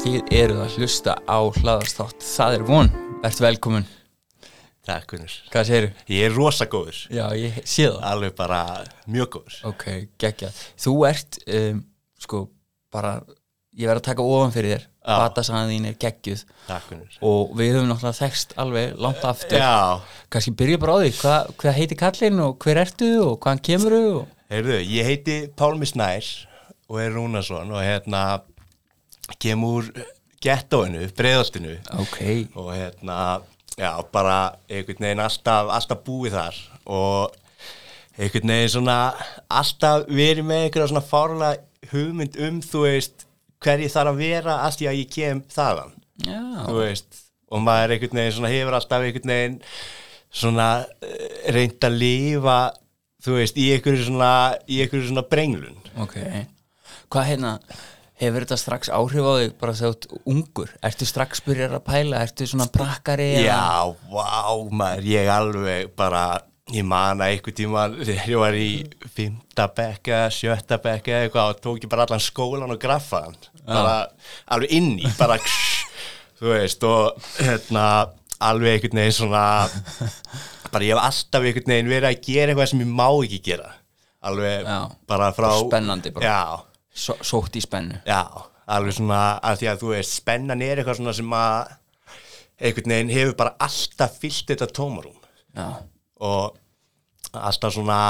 Þið eruð að hlusta á hlaðarstátt Það er von, ert velkomin. Takk Gunnur. Hvað segirðu? Ég er rosa góður. Já, ég sé það. Alveg bara mjög góður. Ok, geggjað. Þú ert, um, sko, bara Ég verð að taka ofan fyrir þér. Batasagan þín er geggjuð. Takk Gunnur. Og við höfum náttúrulega þekst alveg langt aftur. Já, Kannski byrja bara á því Hva, Hvað heitir kallinn og hver ertu og hvaðan kemurðu og... heyrðu, ég heiti Pálmi Snær og er Rúnarsson og hérna kem úr gettóinu, breiðoltinu Ok, og hérna, já, bara einhvern veginn alltaf, alltaf búið þar. Og einhvern veginn svona alltaf verið með einhverja svona fárlega hugmynd um, þú veist, hver ég þarf að vera allt í að ég kem þaðan. Já. Þú veist og maður einhvern veginn svona hefur alltaf einhvern veginn svona uh, reynd að lifa þú veist, í einhverju svona í einhverju svona brenglun. Ok, hvað hérna hefur þetta strax áhrif á þig bara þegar þú ert ungur, ertu strax byrjar að pæla? Ertu svona brakkari eða- já, vá maður, ég alveg bara ég man að einhver tíma þegar ég var í fymta bekka, sjötta bekka eða eitthvað og tók ég bara allan skólan og graffaðan. Bara alveg inn í bara þú veist og hérna alveg einhvern veginn svona bara ég hef alltaf einhvern veginn verið að gera eitthvað sem ég má ekki gera. Alveg Já. bara frá Spennandi bara. já, Só, sótt í spennu já, alveg svona að því að þú veist, spennan er eitthvað svona sem að einhvern veginn hefur bara alltaf fyllt þetta tómarum Já, og alltaf svona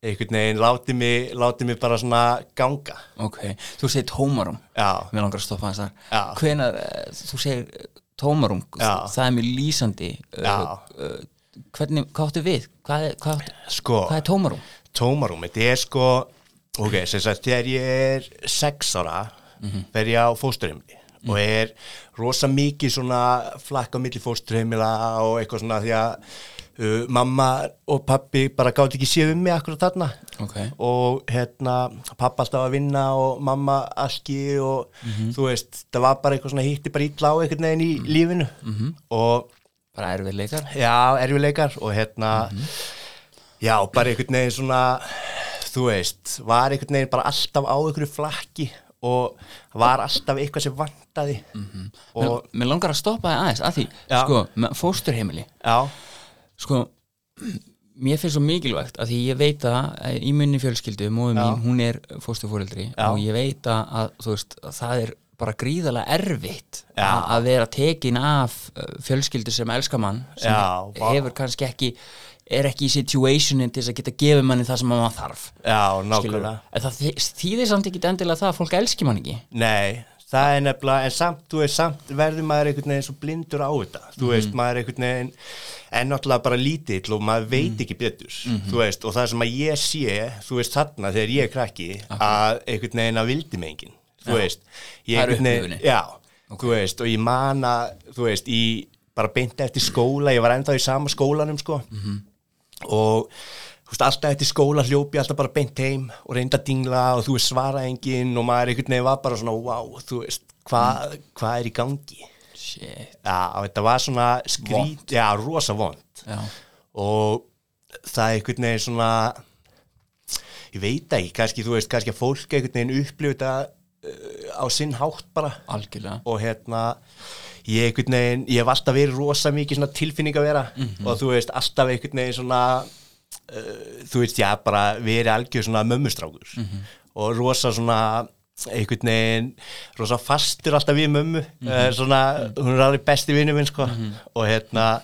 einhvern veginn láti mig, láti mig bara svona ganga ok, þú segir tómarum já, Mér langar að stoppa þess Hvenær, eh, þú segir eh, tómarum Já. það er mjög lýsandi Já. uh, Hvernig, hvað áttu við? Hvað hvað sko hvað er tómarum? tómarum, þetta er sko ok, sem sagt, þegar ég er sex ára, Mhm. fer ég á fósturheimili og er rosa mikið svona flakk á milli fósturheimila og eitthvað svona því að uh, mamma og pappi bara gátt ekki séð um mig akkurat þarna Ok, og hérna pappa alltaf að vinna og mamma aski og Mhm. þú veist, það var bara eitthvað svona hitti bara illa á einhvern veginn í lífinu Mhm. og bara erfiðleikar já, erfileikar og hérna Mhm. já, bara einhvern veginn svona þú veist, var einhvern veginn bara alltaf á einhverju flakki og var alltaf eitthvað sem vantaði. Og mér, langar að stoppa það aðeins að því, Já. sko, fósturheimili. Já, sko mér finnst svo mikilvægt að því ég veit að eh, í munni fjölskyldu, móðu mín hún er fóstufóreldri Já. og ég veit að, þú veist, að það er bara gríðalega erfitt að, vera tekin af uh, fjölskyldu sem elskar mann sem Já, hefur kannski ekki er ekki í situationin til þess að geta gefið manni það sem maður þarf. Já, nákvæmlega. En það þý- þýðir samt ekki endilega það að fólk elski mann ekki. Nei, það er nefnilega, en samt, þú veist, samt verður maður einhvern veginn svo blindur á þetta, þú veist, maður er einhvern veginn, en náttúrulega bara lítill og maður veit ekki betur, þú veist, og það sem að ég sé, þú veist, þarna þegar ég er krakki, að einhvern veginn að vildi mig enginn, þú Já. veist, ég er einhvern upplifunin. já, að, þú veist, bara beint eftir skóla, ég var ennþá í sama skólanum, sko, og þú veist, alltaf eftir skóla hljópi alltaf bara beint heim og reynda að dingla og þú veist svara enginn og maður einhvern veginn var bara svona wow, þú veist, hvað hva er í gangi? Shit, já, þetta var svona skrít já, rosa vond já, og það einhvern veginn svona ég veit ekki, kannski þú veist, kannski að fólk einhvern veginn upplifu þetta uh, á sinn hátt bara. Algjörlega. Og hérna ég veginn, ég hef alltaf verið rosa mikið tilfinning að vera. Og þú veist, alltaf einhvern veginn svona uh, þú veist, já, bara verið algjör svona mömmustrákur. Og rosa svona einhvern veginn rosa fastur alltaf við mömmu. Uh, svona, hún er alveg besti vinnu minn sko. Og hérna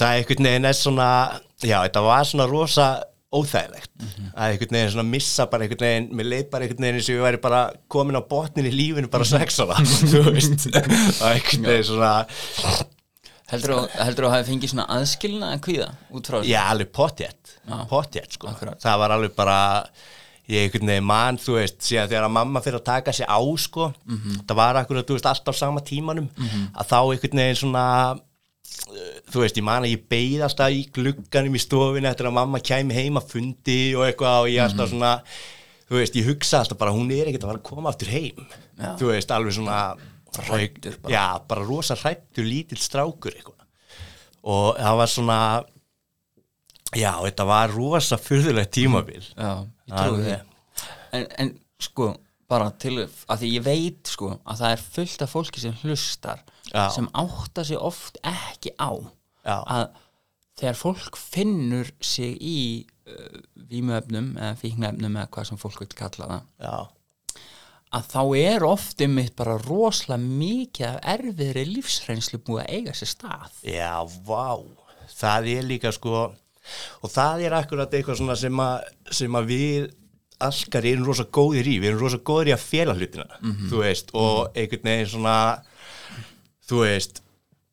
það einhvern veginn er svona já, þetta var svona rosa óþægilegt. Að einhvern veginn svona missa bara einhvern veginn, mér leið bara einhvern veginn og ég væri bara komin á botnin í lífinu bara sex ára, þú veist. Og einhvern veginn svona heldur þú að hafi fengið svona aðskilna að kvíða út frá þessu? já, alveg potjett Já. potjett, sko, Akkurat. það var alveg bara ég einhvern veginn mann, þú veist síðan þegar að mamma fyrir að taka sig á, sko það var akkurat, þú veist, alltaf sama tímanum að þá einhvern veginn svona þú veist, ég man að ég beið alltaf í glugganum í stofinu eftir að mamma kæmi heim að fundi og eitthvað og ég alltaf svona þú veist, ég hugsa alltaf bara, hún er ekkert að fara að koma aftur heim, Já. þú veist, alveg svona Hræddur bara. já, bara rosa hrættur lítill strákur eitthvað. Og það var svona já, þetta var rosa fyrðulegt tímabil. Já, ég trúi því. En, en sko, bara til að því ég veit sko að það er fullt af fólki sem hlustar Já. sem átta sig oft ekki á Já. að þegar fólk finnur sig í uh, vímuefnum eða fíknefnum eða hvað sem fólk vil kalla það já, að þá er oft um mitt bara rosalega mikið af erfiðri lífsreynslu búið að eiga sér stað. Já, vá. Það er líka sko og það er akkurat eitthvað svona sem að, sem að við alkar erum rosa góðir í, við erum rosa góðir í að fjela hlutina, þú veist og einhvern veginn svona þú veist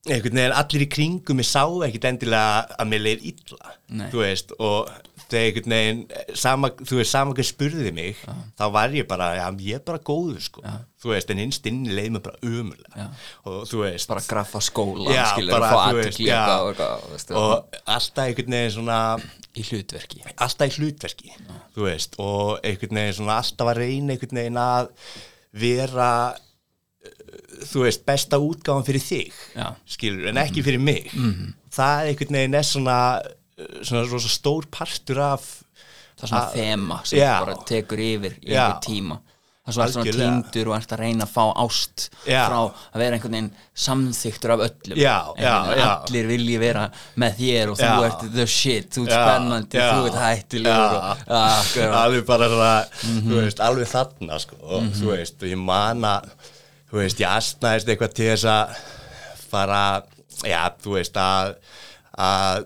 einhvern veginn allir í kringum ég sá ekkit endilega að mér leir illa. Nei. þú veist og þegar einhvern veginn sama, þú veist, sama hver spurði mig þá var ég bara, já, ég er bara góður sko, þú veist, en innst inni leið mér bara umulega og þú veist bara graffa skóla Já, skilur, bara, og veist, já. og, eitthvað, veistu, og alltaf einhvern veginn svona í hlutverki. Alltaf í hlutverki þú veist, og einhvern veginn svona alltaf að reyna einhvern veginn að vera uh, þú veist, besta útgáfan fyrir þig Já. skilur, en ekki fyrir mig það einhvern veginn er svona uh, svona rosa stór partur af það er svona þema sem Já. bara tekur yfir í einhver tíma það er svona, svona Algjörlega. týndur og ert að reyna að fá ást Já. frá að vera einhvern veginn samþyktur af öllum Já, allir vilji vera með þér og þú ert the shit, þú ert spennandi þú ert hættilegur og, akkurat. alveg bara svona, Mhm. þú veist, alveg þarna sko, og þú veist, og ég man að þú veist, ég astnaðist eitthvað til þess að fara já, þú veist, að að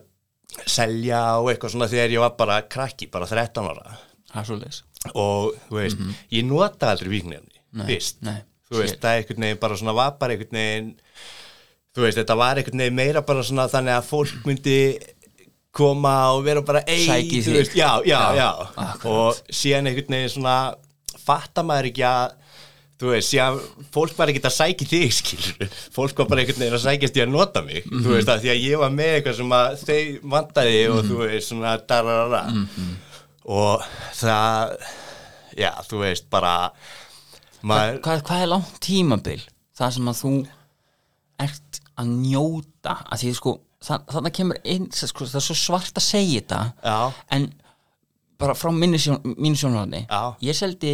selja og eitthvað svona þegar ég var bara krakki, bara 13 ára. Leis og þú veist, ég nota aldrei víknefni fyrst, nei, þú veist, það er einhvern veginn bara svona var bara einhvern veginn þú veist, þetta var einhvern veginn meira bara svona þannig að fólk myndi koma og vera bara ei, Sæki þig. já, já, Já, já, og síðan einhvern veginn svona fattar maður ekki að þú veist, síðan fólk var ekkert að sæki þig skilur, fólk var bara veginn að sækjast í að nota mig, þú veist, að því að ég var með eitthvað sem að þau vantaði og þú veist, svona dararara og það já, þú veist, bara maður, hvað, hvað er langt tímabil það sem að þú ert að njóta að því sko, það, þannig kemur inn sko, það er svo svart að segja þetta Já. en bara frá mínu sjónarhóðni Já. ég seldi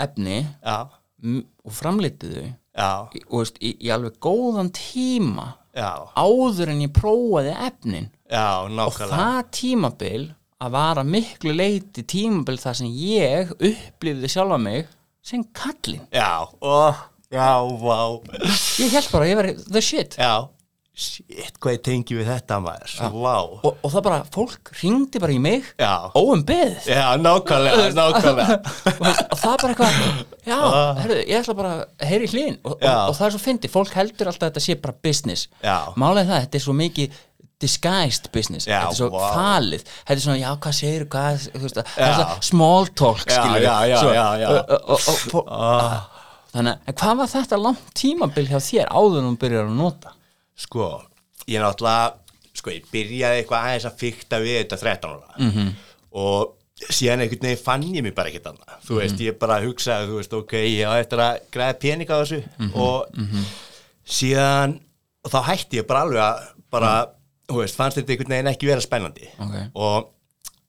efni já, og framlitiðu já, í, og veist, í, í alveg góðan tíma já, áður en ég prófaði efnin. Já, og það tímabil að vara miklu leiti tímabil þar sem ég upplifði sjálfa mig sem kallinn. Já, ó, já, vá. Ég held bara að ég var the shit. Já, shit, hvað ég tengi við þetta maður, vá. Og, og það bara, fólk ringdi bara í mig Já. óum beð. Já, nákvæmlega, nákvæmlega. Og, það bara eitthvað já, herru, ég ætla bara að heyri hlýn og, og, og það er svo fyndi, fólk heldur alltaf að þetta sé bara business. Málega það, þetta er svo mikið disguised business, Já, þetta er svo vá. falið. Þetta er svona, já, hvað segir, hvað það er svona small talk skilur já, já, já, ah. þannig, en hvað var þetta langt tímabil hjá þér áður en þú byrjar að nota sko, ég náttúrulega sko, ég byrjaði eitthvað aðeins að fykta við þetta 13 ára Mhm. -hmm. og síðan einhvern veginn fann ég mig bara ekkert annað þú veist, ég bara hugsaði, þú veist, ok ég á eftir að græða peninga á þessu Mhm. og síðan og þá hætti ég bara alveg að bara, þú veist, fannst þetta einhvern veginn ekki vera spennandi Ok. og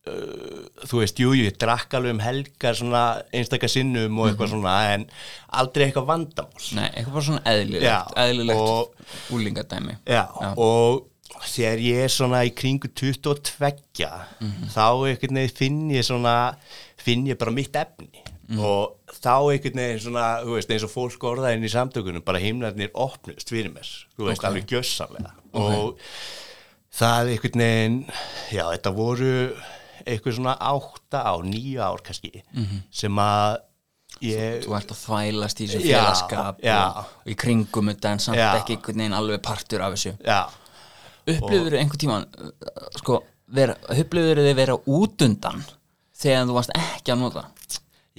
uh, þú veist, jú, jú, ég drakk alveg um helgar svona einstakar sinnum og Mhm. eitthvað svona en aldrei eitthvað vandamál. Nei, eitthvað bara svona eðlilegt, Já, eðlilegt og- úlingadæmi Já, og þegar ég er svona í kringu 22 þá einhvern veginn finn ég svona finn ég bara mitt efni. Og þá einhvern veginn svona þú veist, eins og fólk orðaðin í samtökunum bara himnarnir opnust fyrir mér þú veist, Ok. alveg gjössamlega. Og það einhvern veginn já, þetta voru eitthvað svona átta ár, nýju ár kannski sem að ég Þú ert að þvælast í þessu félagskap já. og, og í kringum þetta en samt Já. ekki einhvern veginn alveg partur af þessu já, Upplifður einhvern tímann uh, sko, vera, upplifður þið vera útundan þegar þú varst ekki að nota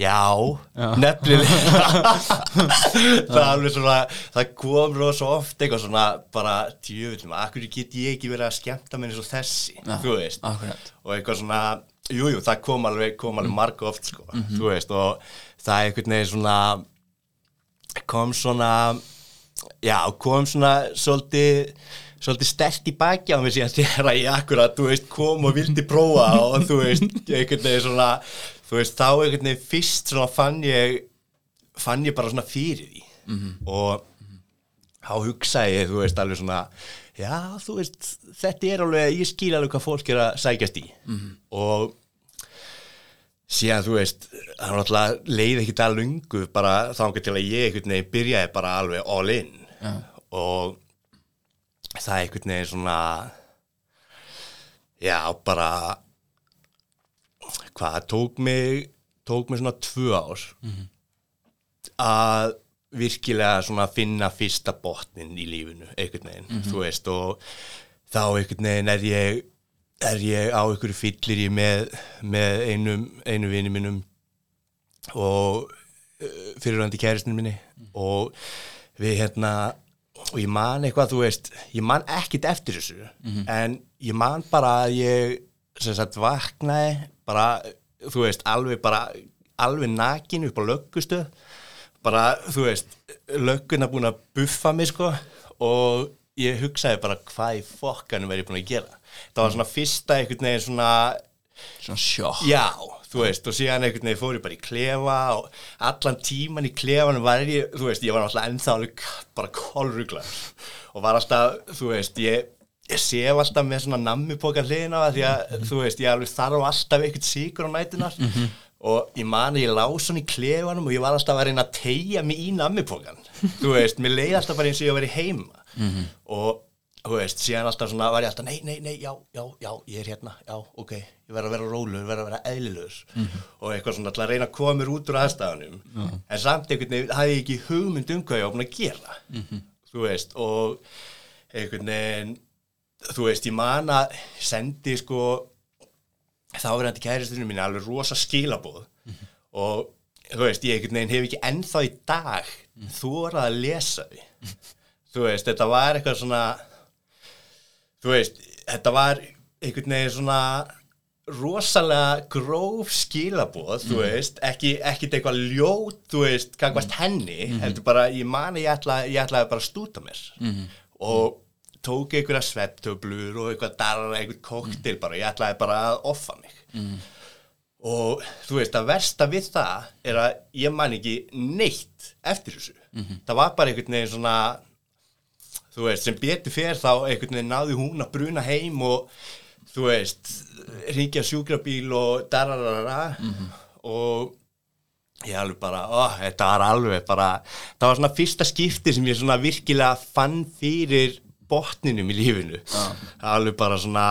Já, nefnilega. Það er alveg svona það kom rosa oft eitthvað svona bara tjöfullum, akkur get ég ekki verið að skemmta mér eins og þessi, þú veist. akkurat. og eitthvað svona, jújú, jú, það kom alveg kom alveg marg oft, sko, þú veist og það er einhvern veginn svona kom svona já, kom svona svolítið svolítið stert í baki á mig síðan þegar ég akkurat, þú veist, kom og vildi prófa og þú veist, einhvern veginn svona þú veist, þá einhvern veginn fyrst fann ég fann ég bara svona fyrir því. Og þá hugsaði ég, þú veist, alveg svona já, þú veist, þetta er alveg ég skil alveg hvað fólk er að sækjast í. Og síðan, þú veist, það var náttúrulega leið ekki það lungu, bara þangar til að ég einhvern veginn byrjaði bara alveg all in. Já. og það einhvern veginn svona já, bara hvað, tók mig tók mig svona tvö ár að virkilega svona finna fyrsta botnin í lífinu, einhvern veginn þú veist, og þá einhvern veginn er ég er ég á einhverju fyllir í með, með einum, einu vini mínum og uh, fyrirvændi kæristinu minni og við hérna og ég man eitthvað, þú veist ég man ekkit eftir þessu en ég man bara að ég sem sagt vaknaði bara, þú veist, alveg bara alveg nakin upp á löggustu. Bara, þú veist lögguna búin að buffa mig sko og ég hugsaði bara hvað í fokkanum er ég búin að gera? Það var svona fyrsta einhvern veginn svona svona sjokk. Já, þú veist, og síðan einhvern veginn fór ég bara í klefa og allan tíman í klefanum var ég, þú veist, ég var alltaf ennþá alveg bara kolruglar og var alltaf, þú veist, ég, ég sef alltaf með svona nammipoka hliðina á það því að, þú veist, ég alveg þarf alltaf eitthvað síkur á nætunar og ég mani, ég lá svona í klefanum og ég var alltaf að reyna að tegja mig í nammipokan, þú veist, mér leiði alltaf bara eins og ég var í heima og þú veist, síðan alltaf svona var ég alltaf, nei, nei, nei, já, já, já, ég er hérna, já, ok, ég verð að vera róluður, verð að vera eðlilegur. Og eitthvað svona alltaf að reyna að koma mér út úr aðstæðanum, en samt einhvern veginn um og einhvern veginn, þú veist, ég man að sendi sko, þá er þetta kæristinu mín alveg rosa skilabóð og þú veist, ég hef ekki ennþá í dag þórað að lesa því þú veist, þetta var eitthvað svona þú veist, þetta var einhvern veginn svona rosalega gróf skilabóð, þú veist, ekki, ekkit eitthvað ljót, þú veist, gangvast henni, heldur bara, ég ég ætla, ég ætlaði bara að stúta mér. Og tók einhverja svepptöflur og eitthvað darra, einhvern koktel bara, ég ætlaði bara að offa mig. Og þú veist, að versta við það er að ég man ekki neitt eftir þessu, það var bara einhvern veginn svona þú veist, sem betur fer þá einhvern veginn náði hún að bruna heim og þú veist, ringja sjúkrabíl og dararara og ég alveg bara, ó, þetta var alveg bara, það var svona fyrsta skipti sem ég svona virkilega fann fyrir botninum í lífinu. Alveg bara svona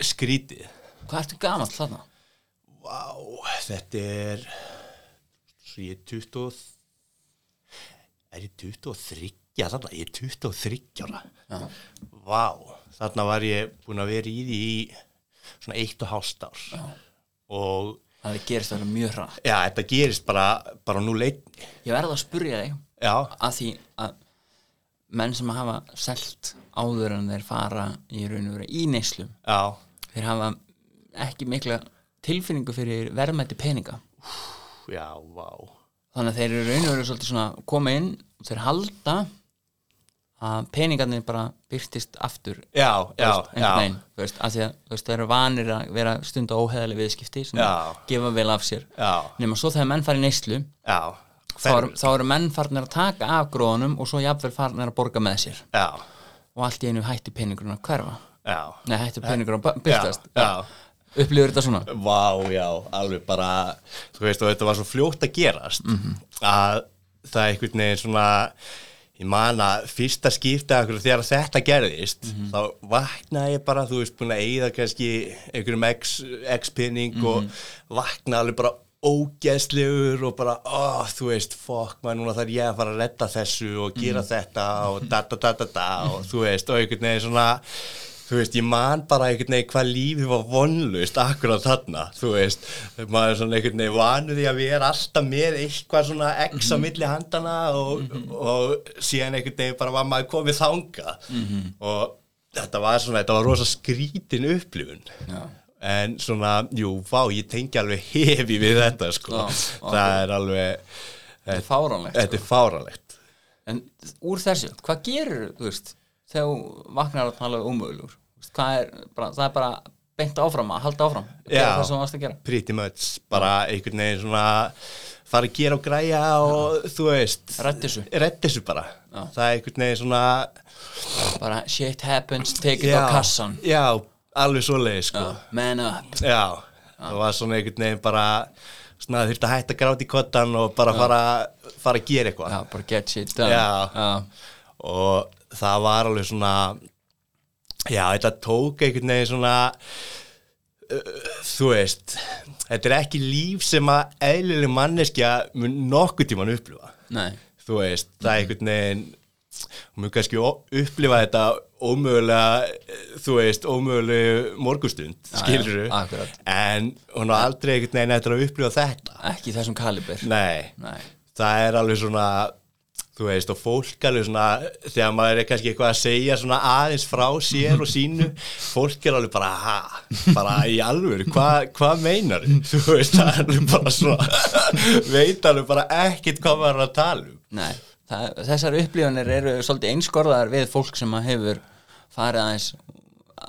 skrítið. Hvað ertu gamall þarna? Vá, þetta er svo ég er 20 er ég 23 þarna, ég er 23 ára. Já. Vá, þarna var ég búin að vera í því í svona eitt og hálft ár. Já. og það gerist það mjög hratt. Já, þetta gerist bara, bara nú leitt ég verði að spurja þig Já, að því að menn sem hafa selt áður en þeir fara í raun og veru í neyslum. Já, þeir hafa ekki mikla tilfinningu fyrir verðmætti peninga. Já, vá. Þannig að þeir eru raun og veru svolítið svona koma inn og þeir halda að peningarnir bara byrtist aftur. Já, já, veist, já, veginn, veist, að því að veist, þeir eru vanir að vera stund á óheðaleg viðskipti sem gefa vel af sér. Já, nema svo þegar menn fara í neyslu já þá þá eru menn farnir að taka af gróðunum og svo jafnvel farnir að borga með sér. Já, og allt í einu hætti peningurinn að hverfa. Já. Nei, hætti peningurinn að byrtast upplifur þetta svona? Vá, já, alveg bara þú veist, og þetta var svo fljótt að gerast að það einhvern veginn svona ég man að fyrsta skipta þegar þetta gerðist þá vaknaði ég bara, þú veist, búin að eigða kannski einhverjum x, x pinning og vaknaði alveg bara ógeðslegur og bara, ó, þú veist, fokk maður, núna þarf ég að fara að redda þessu og gera þetta og da da da da da og þú veist, og einhvern veginn svona þú veist, ég man bara einhvern veginn hvað lífið var vonlust akkurat þarna, þú veist. Maður svona einhvern veginn vanur því að við erum alltaf með eitthvað svona x á milli handana og, og síðan einhvern veginn bara var maður komið þanga og þetta var svona, þetta var rosa skrítin upplifun. Já. En svona, jú, vá, ég tengi alveg hefi við þetta, sko. Já, það er alveg þetta er fáránlegt þetta er fáralegt en úr þessu, hvað gerur þú veist, þegar vaknar að tala umöðlur hvað er, bara, það er bara beint áfram að halda áfram Já. það sem þú varst að gera. pretty much, bara einhvern veginn svona fara að gera og græja og þú veist Redda þessu. bara. Það er einhvern veginn svona bara shit happens, take it á kassan. já, alveg svoleiðis sko. man up. Já, það var svona einhvern veginn bara svona þurfti að hætta að gráta í kottan og bara fara, fara að gera eitthvað. Já, bara get shit done. Já. og það var alveg svona já, þetta tók einhvern veginn svona uh, þú veist þetta er ekki líf sem að eðlileg manneskja mun nokkuð tíman upplifa. Nei, þú veist, það er einhvern veginn mun kannski upplifa þetta ómögulega, þú veist ómögulegu morgustund, skilur akkurat. en hún har aldrei einhvern veginn eftir að upplifa þetta. Ekki þessum kalibur nei, nei, það er alveg svona þú veist, og fólk alveg svona þegar maður er kannski eitthvað að segja svona aðeins frá sér og sínu fólk er alveg bara, ha, bara í alvöru hvað hva meinar þú? Veist, það er alveg bara svona veit alveg bara ekkit hvað maður er að tala um. Nei það, þessar upplifunir eru svolítið einskorðar við fólk sem hefur farið aðeins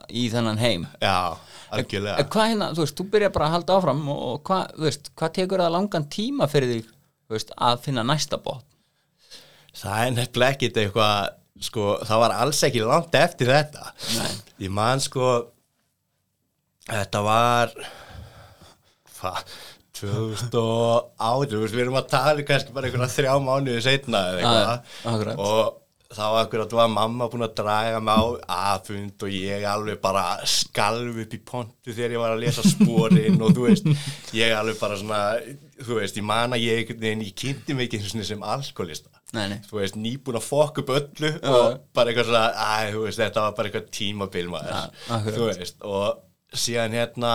í þennan heim já, algjörlega hvað hérna, þú veist, þú byrjar bara að halda áfram og, hvað, þú veist, hvað tekur það langan tíma fyrir þig, þú veist, að finna næsta bótt? það er nefnilega ekkit eitthvað sko, það var alls ekki langt eftir þetta Nei. ég man sko þetta var hvað 2008, þú veist, við erum að tala kannski bara einhverja þrjá mánuði setna eða eitthvað. Og þá akkurat var mamma búin að draga mig á aðfund og ég alveg bara skalf upp í pontu þegar ég var að lesa spórin og þú veist, ég alveg bara svona þú veist, ég man að ég veginn, ég kynnti mig ekki einu sinni sem alkoholista. Nei, nei. þú veist, nýbúin að fokk upp öllu og bara eitthvað svona, æ, þú veist, þetta var bara eitthvað tímabil maður, Ja, akkurat. þú veist og síðan hérna,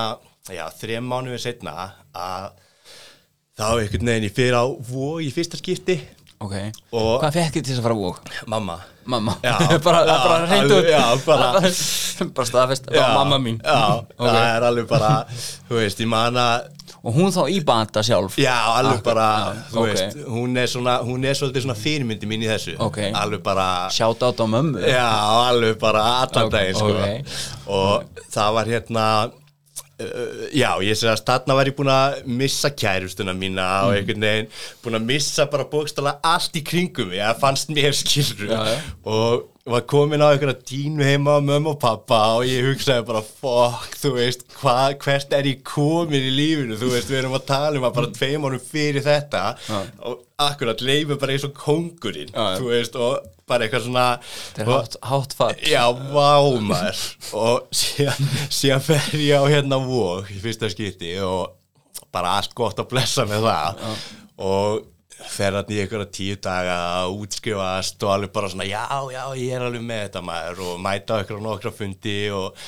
já, þrem mánuðið setna að þá einhvern veginn ég fyrir á vó í fyrsta skipti, Ok, Og- hvað fekk þið til þess að fara vók? mamma. Mamma, Já, bara, já, bara reyndu já, bara- bara staðfest, mamma mín. já, Ok. það er alveg bara þú veist, ég man að Og hún þá í bata sjálf? Já, alveg Akkur- bara, já, þú ok. veist, hún er svona, hún er svolítið svona fyrirmyndi mín í þessu. Ok. Alveg bara, Sjátt át á mömmu. Já, alveg bara daginn, sko. Og það var hérna, uh, já, ég sé að þarna var ég búin að missa kærustuna mína Mm. og einhvern veginn búin að missa bara bókstala allt í kringum það fannst mér skilru og var komin á einhverja dínu heima á mömmu og pappa og ég hugsaði bara fuck, þú veist, hva, hvert er ég komin í lífinu, þú veist, við erum að tala um að bara tveim árum fyrir þetta og akkurat leifur bara eins og kongurinn, Já, já. þú veist, og bara eitthvað svona og- hátt, hátt fall Já, vá maður. Og síðan, síðan fer ég á hérna vók í fyrsta skipti og bara allt gott að blessa með það. Og fer hann í einhverja tíu daga að útskrifast og alveg bara svona já, já, ég er alveg með þetta maður og mæta á einhverja nokkra fundi og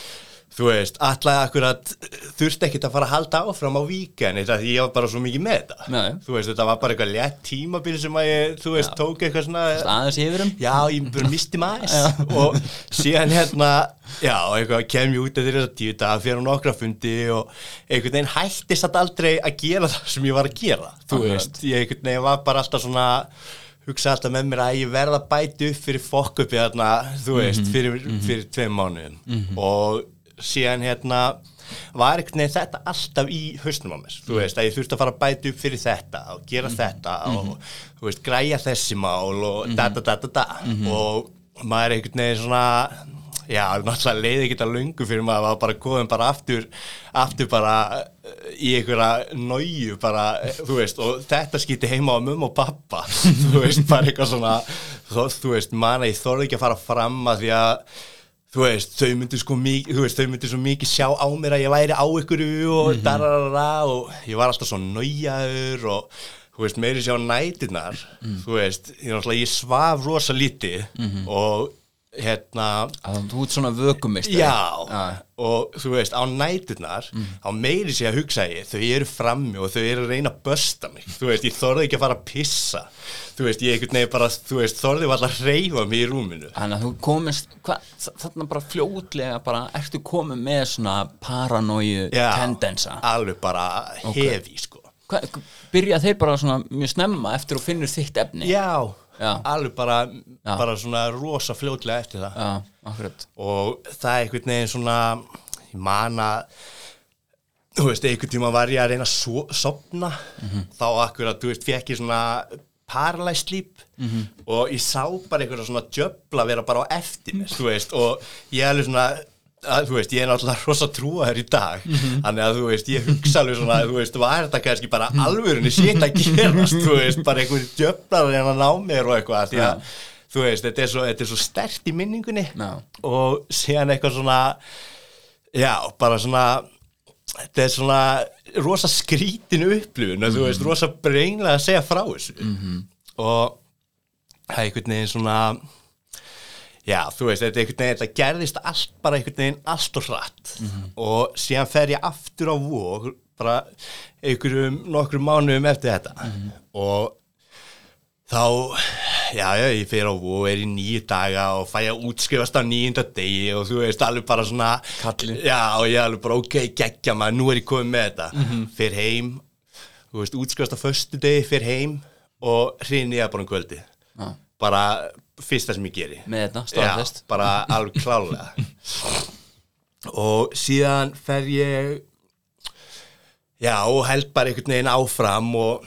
þú veist, alltaf akkurat þurfti ekkert að fara að halda áfram á þetta því ég var bara svo mikið með þetta. Nei. þú veist, þetta var bara eitthvað létt tímabil sem að ég, þú veist, tók eitthvað svona Aðeins yfirum Já, ég bara misti maður og síðan hérna, já, eitthvað kem ég út eftir þess að tíu dag fyrir nokkra fundi og einhvern veginn hættist þetta aldrei að gera það sem ég var að gera þú Akkurat. veist, ég einhvern veginn var bara alltaf svona hugsa alltaf með mér að ég verða að bæta upp fyrir fokk uppi þarna, þú veist, fyrir, fyrir mánuðum. Og síðan hérna var einhvern veginn þetta alltaf í hausnum á mér, þú veist, að ég þurfti að fara að bæta upp fyrir þetta og gera þetta og þú veist, græja þessi mál og da da da da da. Og maður er einhvern veginn svona já, náttúrulega leiði ekki þetta löngu fyrir maður var bara góðum bara aftur aftur bara eh, í einhverja náju bara, eh, þú veist og þetta skýtti heima á mum og pappa. Þú veist, bara eitthvað svona þú veist, manna ég þorði ekki að fara fram að því að þú veist, þau myndu sko mikið, þú veist, þau myndu svo mikið sjá á mér að ég væri á ykkur og mm dararara og ég var alltaf svo nájaður og þú veist, meiri sjá nætunar, þú veist, ég, ég svaf rosa lítið og hérna, að Þú ert svona vökumist já, og þú veist, á nætunar, á meiri sé að hugsa ég, þau eru frammi og þau eru að reyna að bösta mig, þú veist, ég þorði ekki að fara að pissa, þú veist, ég einhvern veginn bara, þú veist, þorði var alltaf að reyfa mig í rúminu. Þannig að þú komist, hva, þarna bara fljótlega bara, ertu komið með svona paranóju tendensa? alveg bara hefi sko. Hva, Byrja þeir bara svona mjög snemma eftir að finnur þitt efni? Já. Alveg bara, bara svona rosa fljótlega eftir það. Já, og það er einhvern veginn svona ég man að þú veist, einhvern tíma var ég að reyna að so sopna þá akkurat, þú veist, fekk ég svona paralyzed sleep. Og ég sá bara einhverja svona djöfla vera bara á eftir mér, þú veist, og ég er alveg svona að, þú veist, ég er náttúrulega rosa trúaður í dag þannig að þú veist, ég hugsa alveg svona þú veist, var þetta kannski bara alvörunni shit að gerast, þú veist, bara einhverju djöflar en að ná mér og eitthvað því að, þú veist, þetta er svo, þetta er svo stert í minningunni Já. og síðan eitthvað svona já, bara svona þetta er svona rosa skrítin upplifun og þú veist, rosa brenglega að segja frá þessu. Og það er einhvern veginn svona já, þú veist, þetta veginn þetta gerðist allt bara einhvern veginn allt og hratt. Og síðan fer ég aftur á vóg bara einhverjum nokkrum mánuðum eftir þetta. Og þá, já, já, ég fyrir á og er í nýju daga og fæ að útskrifast á nýjunda degi og þú veist, alveg bara svona Kallinn. Já, og ég alveg bara, ok, geggja maður, nú er ég komið með þetta. Mm fyrir heim, þú veist, útskrifast á föstu degi, fyrir heim og hrinni ég bara um kvöldi Já. Bara fyrsta sem ég geri með þetta, staðfest bara alveg klálega og síðan fer ég já, og held bara einhvern veginn áfram og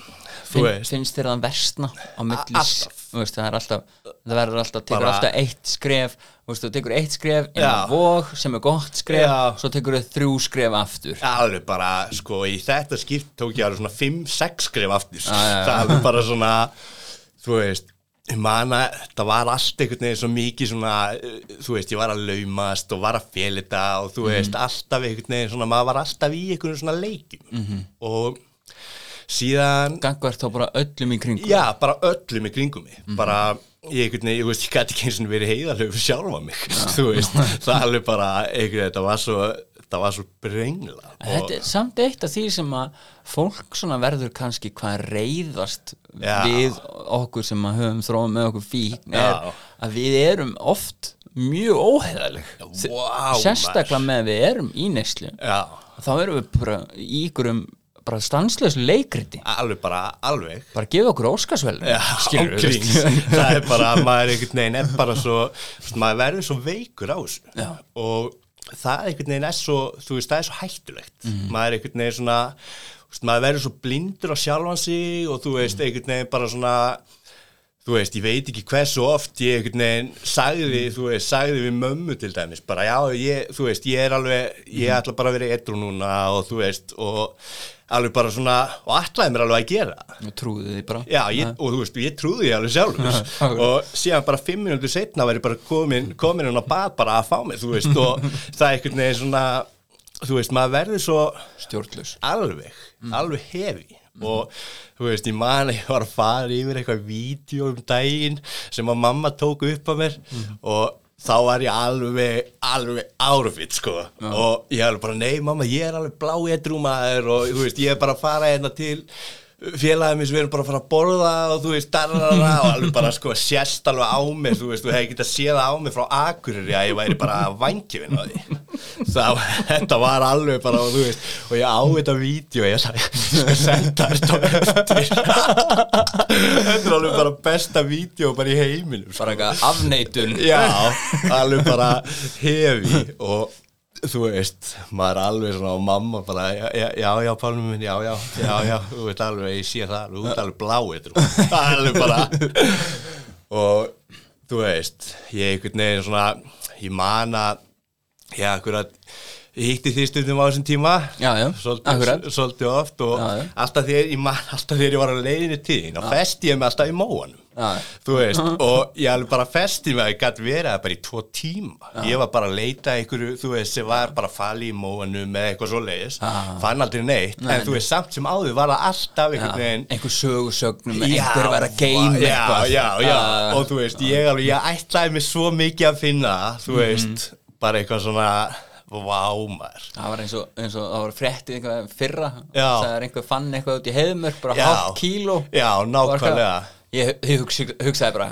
þú Finn, veist finnst þér það versna á milli alltaf. Þú veist, það er alltaf það verður alltaf, tekur Bara- alltaf eitt skref þú veist, þú tekur eitt skref inn á Já. vóg sem er gott skref, Já. svo tekur þau þrjú skref aftur alveg bara, sko, í þetta skipt tók ég alveg svona 5-6 skrif aftur já, já. það er alveg bara svona þú veist, ég man að það var allt einhvern veginn svo mikið svona eh, þú veist, ég var að laumast og var að þetta og þú veist, Mhm. alltaf einhvern veginn svona, maður var alltaf í einhvern svona leikjum Mhm. og síðan gangvært þá bara öllum í kringum Já, bara öllum í kringum mig Mhm. bara, ég einhvern veginn, ég veist, ég gæti ekki eins og verið fyrir sjálfa mig, þú veist það alveg bara, einhvern veginn, þetta var svo það var svo brengla. Þetta er samt eitt af því sem að fólk svona verður kannski hvað reyðast Já. við okkur sem að höfum þróum með okkur fíkn er að við erum oft mjög óheðaleg Vá, sérstaklega með að við erum í neyslu þá erum við bara í ykkurum bara stanslösu leikriti. Alveg bara, alveg. Bara gefa okkur óskarsvelun það er bara, maður einhvern veginn er bara svo, maður verður svo veikur á þessu. Og það einhvern veginn er svo, þú veist, það er svo hættulegt Mhm. maður einhvern veginn svona veist, maður verður svo blindur á sjálfan sig og þú veist, Mhm. einhvern veginn bara svona þú veist, ég veit ekki hversu oft ég einhvern veginn sagði, Mhm. þú veist, sagði við mömmu til dæmis, bara já, ég, þú veist, ég er alveg, ég Mhm. ætla bara að vera etru núna og þú veist, og alveg bara svona, og ætlaði mér alveg að gera og trúðu því bara. Já, ég, og þú veist, ég trúði því alveg akkurat. og síðan bara fimm minútur setna var ég bara komin, komin hún á bað bara að fá mig, þú veist, og það er einhvern veginn svona, þú veist, maður verður svo stjórnlaus. alveg, alveg hefi og þú veist, ég man að ég var að fara yfir eitthvað vídeo um daginn sem að mamma tók upp á mér og þá var ég alveg, alveg árfitt sko. Og ég alveg bara, nei mamma, ég er alveg blá edrúmaður og þú veist, ég er bara að fara hérna til félagið mér sem við erum bara að fara að borða og þú veist, darrara og alveg bara sko sést alveg á mér, þú veist, þú hefði getað séð það á mér frá Akureyri að ég væri bara vangjöfin á því. Þá, þetta var alveg bara, og þú veist og ég á þetta vídeo, ég senda þetta þetta er alveg bara besta vídeo bara í heiminum sko. bara eitthvað afneitun. Já, alveg bara hefi og þú veist, maður er alveg svona og mamma bara, já, já, já, Pálmi minn, já, já, já, já, þú veist alveg, ég sé það, þú veist alveg blá eitthvað, það er alveg bara og þú veist, ég einhvern veginn svona, ég man að, já, akkurat, ég hitti því stundum á þessum tíma, Já, já, svolítið, svolítið oft og Já, alltaf þegar ég man, alltaf þegar ég var á leiðinni til þín, og festi ég mig alltaf í móanum. Þú veist, og ég alveg bara festi mig að ég gæti verið það bara í tvo tíma ég var bara að leita einhverju, þú veist sem var bara fali í móanum með eitthvað svo leiðis Já. fann aldrei neitt, Nei, en þú veist samt sem áður var það alltaf einhvern veginn einhver sögusögnum Já, einhver var að geima já, eitthvað já, já, Ah. og þú veist, ég alveg, ég ætlaði mig svo mikið að finna, þú Mhm. veist, bara eitthvað svona, vá maður. það var eins og, eins og það var fréttið eitthvað fyrra Já. það er einhver fann eitthvað út í heiðmörk bara Já. hálft kíló Já, nákvæmlega. Ég, ég hugsa, hugsaði bara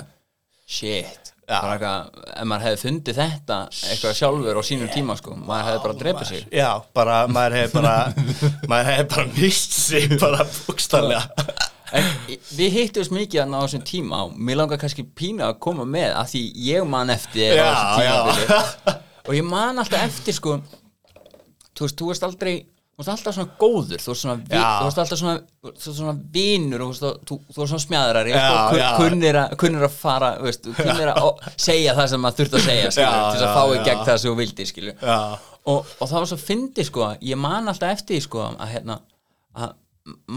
shit. Eitthvað, ef maður hefði fundið þetta eitthvað sjálfur á sínum tíma sko maður hefði bara drepið sig. Já, bara, maður hefði bara, maður hefði bara mist sig, bara bókstallega. En við hittumst mikið á þessum tíma og mér langar kannski pína að koma með að því ég man eftir Já, og ég man alltaf eftir sko þú veist, þú veist aldrei þú veist alltaf svona góður þú veist svona, vi, þú alltaf svona, þú svona vinur þú veist, þú, þú veist svona já. kunnir, að, kunnir að fara þú veist, kunnir að segja það sem maður þurft að segja skilur, Já, til þess að já, fá í já. gegn það sem þú vildi og, og það var svo fyndi sko ég man alltaf eftir því sko að, hérna, að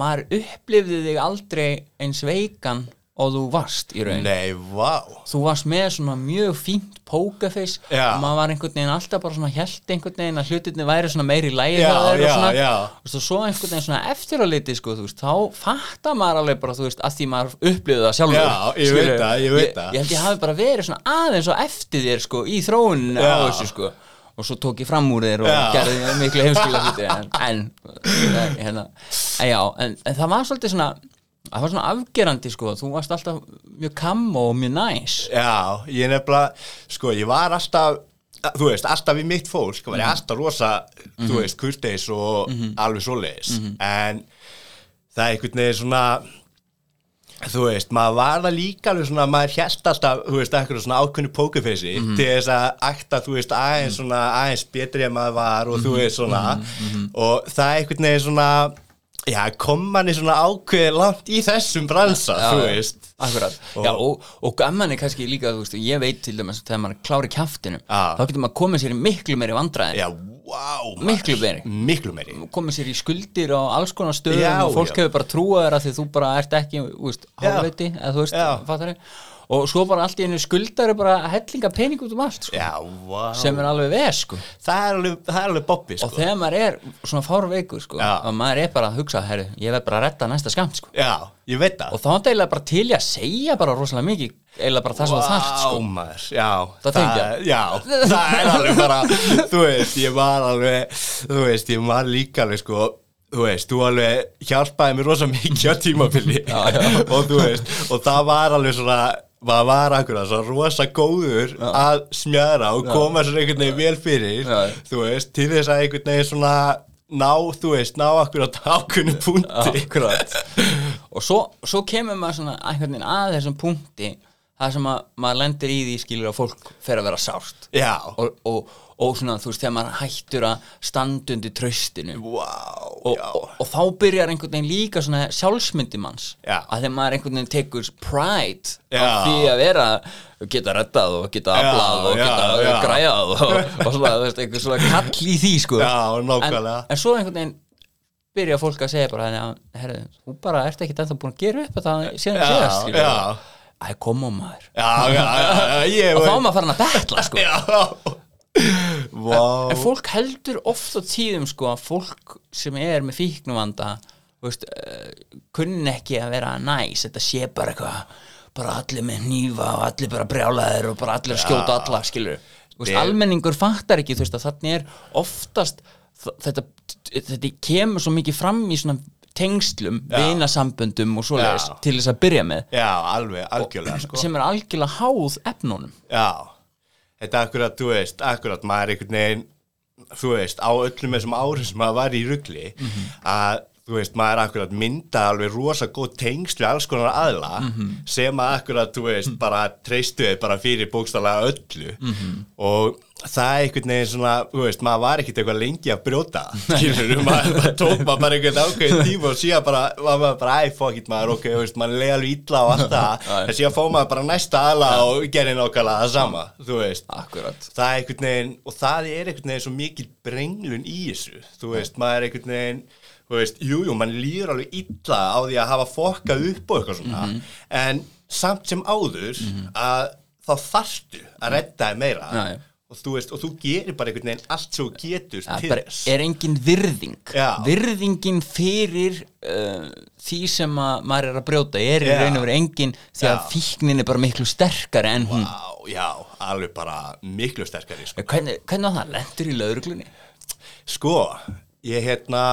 maður upplifði þig aldrei eins veikan og þú varst í raun Nei, vá þú varst með svona mjög fínt pókaface Já. og maður var einhvern veginn alltaf bara svona held einhvern veginn að hlutinni væri svona meiri lægi Já, þér já, svona já. Og svo einhvern veginn svona eftir á liti sko, þú veist, þá fattar maður alveg bara þú veist, að því maður upplifði það sjálfur Já, ég veit skilurðu. það, ég veit það. ég held ég hafi bara verið svona aðeins og eftir þér sko, í þróuninu á Já. þessu sko og svo tók ég fram úr þér og Já. gerði miklu heimskila hluti en, en, en, hérna, en já, en, en það var svolítið svona það var svona afgerandi sko, þú varst alltaf mjög kammo og mjög næs. Já, ég nefnilega, sko, ég var alltaf, þú veist, alltaf í mitt fólk, var ég alltaf rosa, þú veist, kurteis og alveg svoleiðis, en það er einhvern veginn svona, þú veist, maður var það líka alveg svona, maður hérst alltaf, þú veist, eitthvað svona ákveðnu pókufeysi til þess að akta, þú veist, aðeins svona, aðeins betri en maður var og þú veist svona, og það er einhvern veginn svona, já, kom manni svona ákveðið langt í þessum bransa, Já, þú veist. Akkurat, Og- já og, og gaman er kannski líka, þú veist, ég veit til dæmis þegar maður klári kjaftinu, Já. þá getur maður komið sér í miklu meiri vandræði, Já, wow. Miklu meiri. Miklu meiri komið sér í skuldir og alls konar stöðum Já, og fólk hefur bara trúað þér að því þú bara ert ekki, þú veist, Já. hálfviti eða þú veist, fattari og svo bara allt í einu skuldar er bara hellinga pening út um allt, sko, Já, wow sem er alveg veð, sko. Það er alveg, það er alveg bobbi, sko. og þegar maður er svona fárveikur, sko Já. og maður er bara að hugsa, herru, ég verð bara að retta næsta skamt, sko. Já, ég veit það. Og þá er eiginlega bara til í að segja bara rosalega mikið, eiginlega bara það sem þú þarft, sko. Vá, maður, já. Það tengja. Já, það er alveg bara Þú veist, ég var alveg Þú veist, ég var líka alveg, sko Þú veist, þú alveg hjálpaði mér rosa mikið á tímabili. Og þú veist, og það var alveg svona maður var akkurat svo rosa góður að smjara og koma sér einhvern veginn vel fyrir þú veist, til þess að einhvern veginn svona ná, þú veist, ná akkurat ákveðnu punkti. Akkurat. Og svo, svo kemur maður svona einhvern veginn að þessum punkti það sem að maður lendir í því skilur að fólk fer að vera sárt. Já, og, og, og svona þú veist þegar maður hættur að standa undir traustinu vá, og, og, og þá byrjar einhvern veginn líka svona sjálfsmyndi manns Já. að þegar maður einhvern veginn tekur pride Já. af því að vera geta reddað og geta aflað og já, geta já. græjað og, og svona, þú veist, einhver svona kall í því sko en, en svo einhvern veginn byrja fólk að segja bara herru, þú bara ert ekki ennþá búin að gera upp þetta síðan Já, síðast skilur. já. Æ, kom á maður Já, já, já, og þá maður farin að betla sko Já Vá. En fólk heldur oft á tíðum sko að fólk sem er með fíknuvanda þú veist, uh, kunni ekki að vera næs, þetta sé bara eitthvað bara allir með hnífa og allir bara brjálaðir og bara allir að skjóta alla skilur, veist, almenningur fattar ekki, veist, að þannig er oftast þetta, þetta kemur svo mikið fram í svona tengslum, vinasamböndum og svoleiðis til þess að byrja með. Já, alveg, algjörlega sko. sem er algjörlega háð efnunum. Já, þetta er akkurat, þú veist, akkurat maður er einhvern veginn, þú veist, á öllum þessum árum sem maður var í rugli að, þú veist, maður er akkurat mynda alveg rosa góð tengslu alls konar aðla sem að akkurat, þú veist, bara treystu þið bara fyrir bókstaflega öllu. Og það er einhvern veginn svona, þú veist, maður var ekkert eitthvað lengi að brjóta, skilur maður bara tók maður bara einhvern ákveðin tíma og síðan bara, var maður bara, æ, fuck it maður, ok, þú veist, maður leiði alveg illa og allt það, en síðan fóð maður bara næsta aðla og gerir nákvæmlega það sama, þú veist. Akkurat. Það er einhvern veginn, og það er einhvern veginn svo mikil brenglun í þessu þú veist, maður er einhvern veginn þú veist, jú, jú, mann líður alveg illa á því að hafa fokkað upp og eitthvað svona. En samt sem áður að þá þarftu að redda þér meira. Já, já. og þú veist, og þú gerir bara einhvern veginn allt svo þú getur Það til þess. er engin virðing. Virðingin fyrir uh, því sem að maður er að brjóta er í raun og veru engin því að fíknin er bara miklu sterkari en hún. Vá, já, alveg bara miklu sterkari sko. hvernig, var það? Lendur í lauruglunni Sko, ég hérna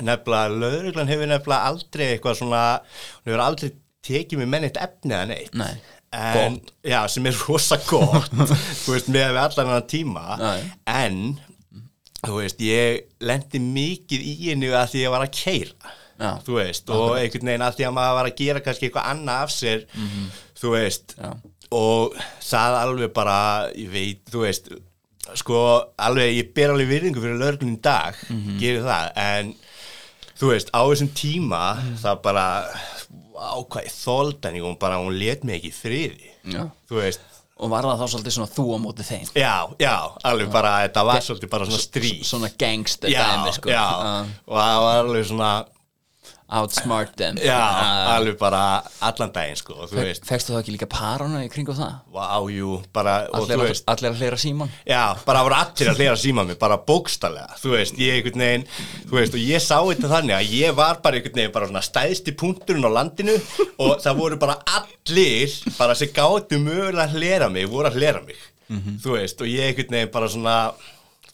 nefnilega, lögreglan hefur nefnilega aldrei eitthvað svona, hún hefur aldrei tekið mér menn eitt efni eða neitt Nei, en, já, sem er rosa gott þú veist, með allan hann tíma Nei. en þú veist, ég lendi mikið í henni að því ég var að keira Já. þú veist, og einhvern veginn að því að maður var að gera kannski eitthvað annað af sér þú veist Já. og það alveg bara, ég veit, þú veist sko, alveg, ég ber alveg virðingu fyrir lögreglun í dag, Mhm. gerir það, en þú veist, á þessum tíma, Mhm. það bara, ákvæði þóldan, hún bara, hún let mig ekki friði, Já. þú veist, og var það þá svolítið svona þú á móti þeim? Já, já, alveg bara, þetta var svolítið bara svona stríð, svona gangster já, dæmi sko. já, Uh, og það var alveg svona, outsmart them. Já, Uh, alveg bara allan daginn, sko, og þú fe- veist, Fékkstu þá ekki líka parana í kringum það? vá, jú, bara, og Allir, veist, allir að hlera síman Já, bara voru allir að hlera síma mig, bara bókstallega, þú veist, ég einhvern veginn, þú veist, og ég sá þetta þannig að ég var bara einhvern veginn bara svona stæðsti punkturinn á landinu og það voru bara allir, bara sem gáttu mögulega að hlera mig, voru að hlera mig, þú veist, og ég einhvern veginn bara svona,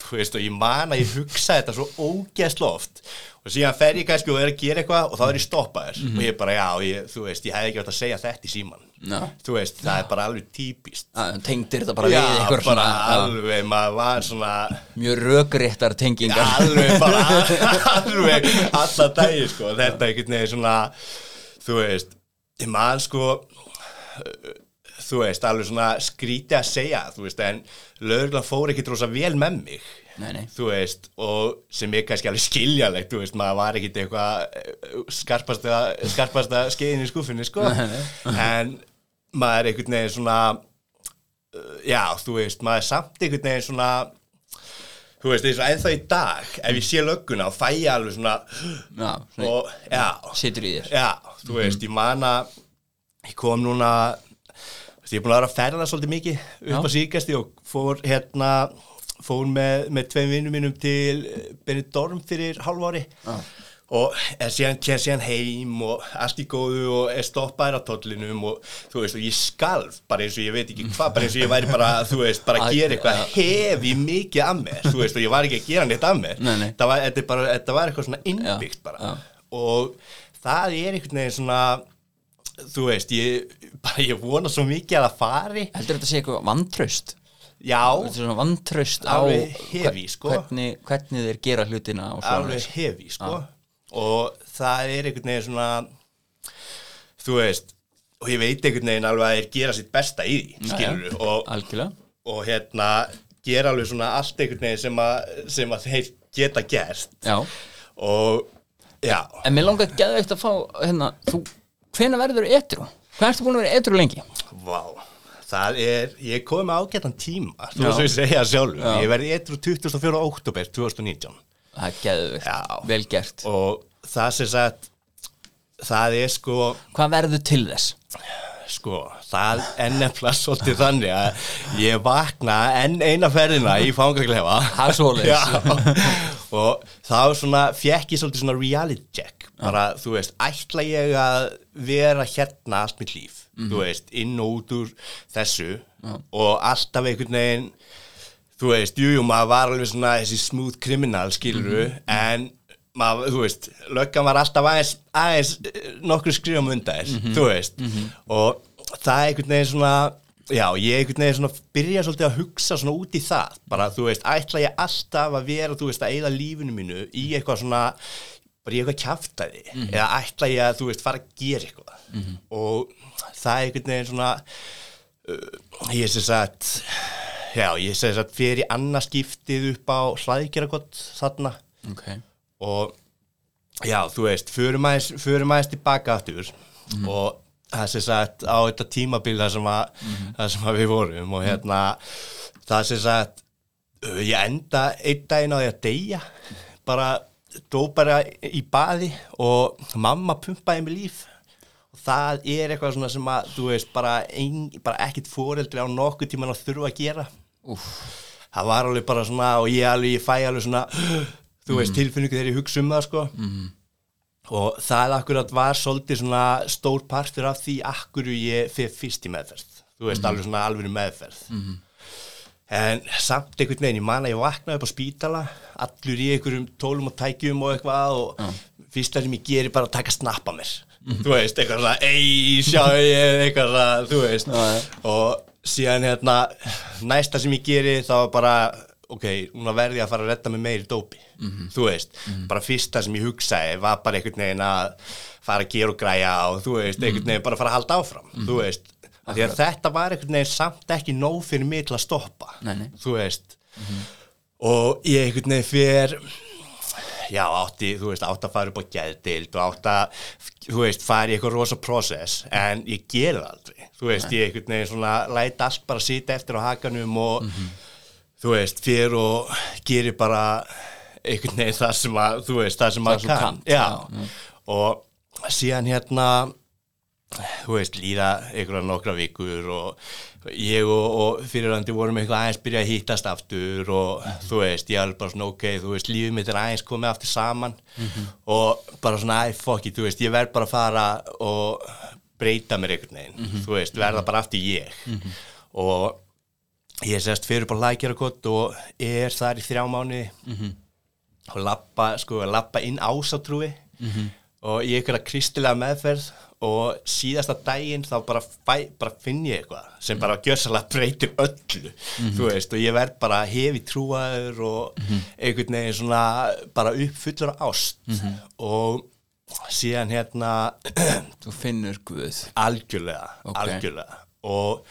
þú veist, og ég man að ég hugsa þetta svo ógeðsla oft. Og síðan fer ég kannski og er að gera eitthvað og þá er ég stoppaður. Og ég bara, já, ég, þú veist, ég hefði ekki átt að segja þetta í síman, Já. þú veist, það er bara alveg típist. Uh, Tengdir þetta bara Já, við ykkur bara svona alveg, maður var svona mjög rökréttar tengingar. Alveg bara alveg alla dagi sko. Þetta einhvern veginn svona þú veist, ég man sko þú veist, alveg svona skríti að segja, þú veist, en lögreglan fór ekki rosa vel með mig. Nei, nei. þú veist, og sem er kannski alveg skiljalegt, þú veist, maður var ekkit eitthvað eh, skarpasta, skarpasta skeiðin í skuffinni, sko. En maður er einhvern veginn svona uh, já, þú veist, maður er samt einhvern veginn svona þú veist, eins og ennþá í dag ef ég sé lögguna og fæ ég alveg svona Já, svona og, já, situr í þér. Já, þú veist, ég man að ég kom núna ég er búin að vera að ferða svolítið mikið upp Já. á síkasti og fór hérna fór með, með tveim vinnum mínum til Benidorm fyrir hálf ári Já. og er síðan, kem síðan heim og allt í góðu og er stoppaður á tollinum og þú veist og ég skalf bara eins og ég veit ekki hvað, bara eins og ég væri bara þú veist, bara að gera eitthvað hefi mikið af mér, þú veist og ég var ekki að gera neitt af mér Nei, nei. Það var, þetta, bara, þetta var eitthvað svona innbyggt bara já. og það er einhvern veginn svona þú veist, ég, bara, ég vona svo mikið að það fari. Heldur þetta sé eitthvað vantraust? já, Þetta vantraust á heavy, sko. hvernig, hvernig þeir gera hlutina alveg hefi sko. og það er einhvern veginn svona þú veist og ég veit einhvern veginn alveg að þeir gera sitt besta í því, skilur Já, og, og hérna gera alveg svona allt einhvern veginn sem að, sem að þeir geta gert. Já. Og já, En mér langar að eftir að fá hérna, þú, hvenær verður etru? Hvað ertu búin að vera etru lengi? vá það er, ég kom með ágætan tíma þú veist að ég segja sjálfur, Já. ég verði eitthvað 24. oktober 2019 Það er Já. vel gert og það sem sagt það er sko Hvað verður til þess? sko, það er nefnilega svolítið þannig að ég vakna enn eina ferðina í fangaklefa Það er svoleiðis. Já, og þá svona fekk ég svolítið svona reality check bara, þú veist, ætla ég að vera hérna allt mitt líf? Þú veist, inn og út úr þessu og alltaf einhvern veginn þú veist, jú, jú, maður var alveg svona þessi smooth criminal, skiluru en maður, þú veist, löggan var alltaf aðeins, aðeins eh, nokkru skrifum undan þér, þú veist. Og það er einhvern veginn svona já, ég einhvern veginn svona byrja svolítið að hugsa svona út í það, bara þú veist ætla ég alltaf að vera, þú veist, að eyða lífinu mínu í eitthvað svona bara í eitthvað kjaftaði, eða ætla ég að þú veist, fara að gera eitthvað. Og það er einhvern veginn svona uh, ég sé sagt já, ég sé sagt fyrir annað skiptið upp á hlaðgeragott þarna. Ok. Og já, þú veist, förum aðeins, förum aðeins tilbaka aftur. Og það sem sagt á þetta tímabil þar sem, að, þar sem að við vorum og hérna það sem sagt uh, ég enda einn daginn á því að deyja. Bara, dó bara í baði og mamma pumpaði mig líf. Og það er eitthvað svona sem að þú veist, bara, ein, bara ekkit foreldri á nokkuð tíman að þurfa að gera. Úf, það var alveg bara svona og ég, alveg, ég fæ alveg svona þú veist tilfinningu þegar ég hugsa um það sko. Og það akkurat var svolítið svona stór partur af því akkur ég fyrir fyrst í meðferð. Þú veist alveg svona alveg meðferð en samt einhvern veginn ég man að ég vaknaði upp á spítala allur í einhverjum tólum og tækjum og eitthvað og fyrsta sem ég geri bara að taka snappa mér. Þú veist, eitthvað svona ei, sjá ég, eitthvað svona, þú veist. Já. og síðan hérna næsta sem ég geri þá bara ok, núna verði ég að fara að redda mig meiri dópi þú veist, bara fyrsta sem ég hugsaði var bara einhvern veginn að fara að gera og græja og þú veist, einhvern veginn bara að fara að halda áfram þú veist, því að þetta var einhvern veginn samt ekki nóg fyrir mig til að stoppa Nei, nei. þú veist. Og ég einhvern veginn fer já, átti, þú veist, átti að fara upp á gæðdild og átti að, þú veist, fara í eitthvað rosa process, en ég ger það aldrei, þú veist, ég einhvern veginn svona læt allt bara sýta eftir á hakanum og þú veist, fyrir og gerir bara einhvern veginn það sem að, þú veist, það sem Það að kann, já, já. og síðan hérna þú veist, líða einhverja nokkra vikur og ég og, og fyrirhandi vorum eitthvað aðeins byrja að hýttast aftur og þú veist, ég alveg bara svona ok, þú veist, lífið mitt er aðeins komið aftur saman og bara svona, æ, fuck it, þú veist, ég verð bara að fara og breyta mér einhvern veginn, þú veist, verða bara aftur ég. Og ég sérst fyrir bara lækjarakott og er þar í þrjá mánuði og lappa, sko, lappa inn ásatrúi og í einhverja kristilega meðferð og síðasta daginn þá bara, fæ, bara finn ég eitthvað sem bara gjössalega breytir öllu þú veist og ég verð bara hefi trúaður og einhvern veginn svona bara uppfullur ást. Og síðan hérna Þú finnur Guð. Algjörlega, Ok. algjörlega. Og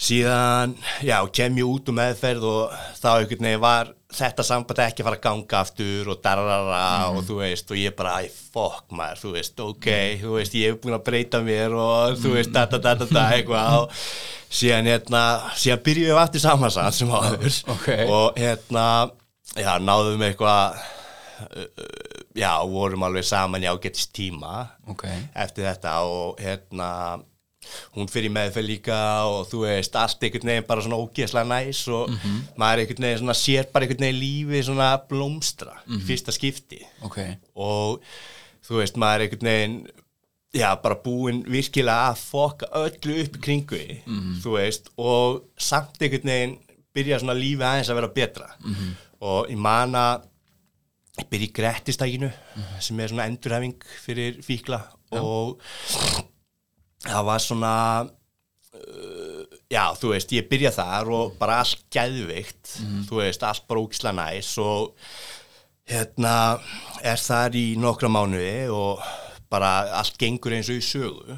síðan, já, kem ég út um meðferð og þá einhvern veginn var þetta samband ekki að fara að ganga aftur og darrara og þú veist og ég bara, æ, fokk maður, þú veist, ok þú veist, ég hef búin að breyta mér og þú veist, da, da, da, da, da, eitthvað. Og síðan, hérna, síðan byrjuðum við aftur samansatt sem áður. ok. og hérna, já, náðum eitthvað uh, já, vorum alveg saman í ágættis tíma Ok, eftir þetta og hérna hún fyrir meðferð líka og þú veist allt einhvern veginn bara svona ógeðslega næs og maður einhvern veginn svona sér bara einhvern veginn lífi svona blómstra í fyrsta skipti. Ok. Og þú veist maður einhvern veginn já bara búinn virkilega að foka öllu upp kringu því, þú veist og samt einhvern veginn byrja svona lífi aðeins að vera betra. Og ég man að byrja í Grettistækinu sem er svona endurhæfing fyrir fíkla og það var svona uh, já, þú veist, ég byrja þar og bara allt gæðveikt þú veist, allt bara ógislega næs og hérna er þar í nokkra mánuði og bara allt gengur eins og í sögu.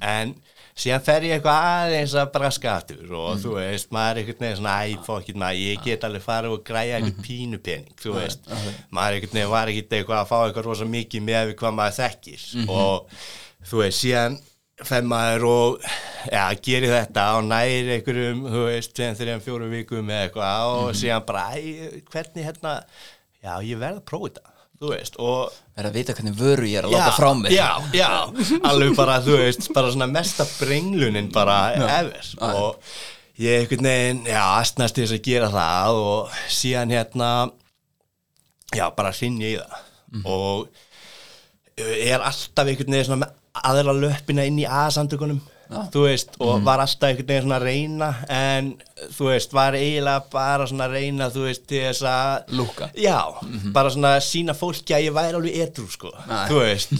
En síðan fer ég eitthvað aðeins að braska aftur og þú veist, maður er einhvern veginn svona æ, fokkið maður, ég get alveg farið og græja eitthvað pínu pening, þú veist. maður er einhvern veginn var ekkert eitthvað að fá eitthvað rosa mikið með við hvað maður þekkir og þú veist, síðan fer maður og ja, gerir þetta og næri einhverjum, þú veist, síðan þrjum fjórum vikum eða eitthvað og síðan bara, æ, hvernig hérna já, ég verð að prófa þetta, þú veist og Verða að vita hvernig vöru ég er að láta frá mér. já, já, alveg bara, þú veist, bara svona mesta brenglunin bara ever. Og ég einhvern veginn, já, astnast til þess að gera það og síðan hérna já, bara hrinja í það. Mhm. og er alltaf einhvern veginn svona með aðra löppina inn í aðsamtökunum þú veist, og Mhm. var alltaf einhvern veginn svona að reyna en þú veist, var eiginlega bara svona að reyna, þú veist, til þess að Lúkka. Já, bara svona að sína fólki að ég væri alveg edru, sko, Nei. þú veist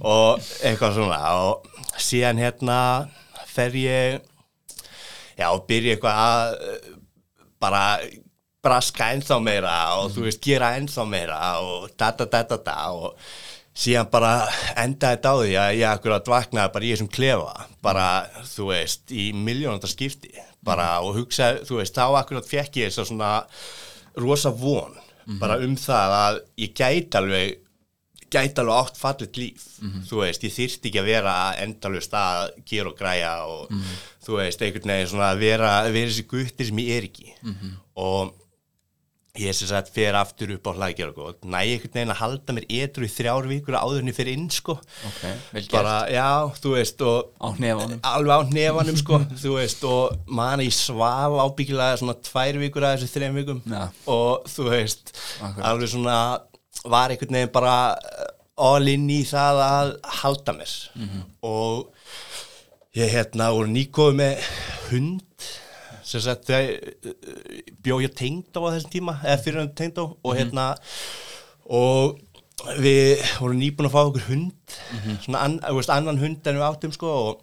og eitthvað svona og síðan hérna fer ég já, byrja eitthvað að uh, bara braska ennþá meira og þú veist, gera ennþá meira og da da da da da og síðan bara endaði þetta á því að ég akkurat vaknaði bara í þessum klefa bara, þú veist, í miljónandar skipti bara og hugsaði, þú veist, þá akkurat fekk ég þess að svona rosa von bara um það að ég gæti alveg gæti alveg átt fallit líf. Þú veist, ég þyrfti ekki að vera endalust að gera og græja og þú veist, einhvern veginn svona að vera, vera þessi guttir sem ég er ekki. Og ég sem sagt fer aftur upp á hlaðgjara og næ einhvern veginn að halda mér edru í þrjár vikur áður en ég fyrir inn sko Ok, vel gert bara, já, þú veist og Á hnefanum alveg á nefanum sko þú veist og man ég svaf ábyggilega svona tvær vikur að þessu þrejum vikum Já. og þú veist Akkurat. alveg svona var einhvern veginn bara all in í það að halda mér Mhm. og ég hérna voru nýkoði með hund sem sagt þegar bjóð ég tengd á þessum tíma eða fyrir hann tengd á og hérna og við vorum nýbúin að fá okkur hund svona an, veist, annan hund en við áttum sko og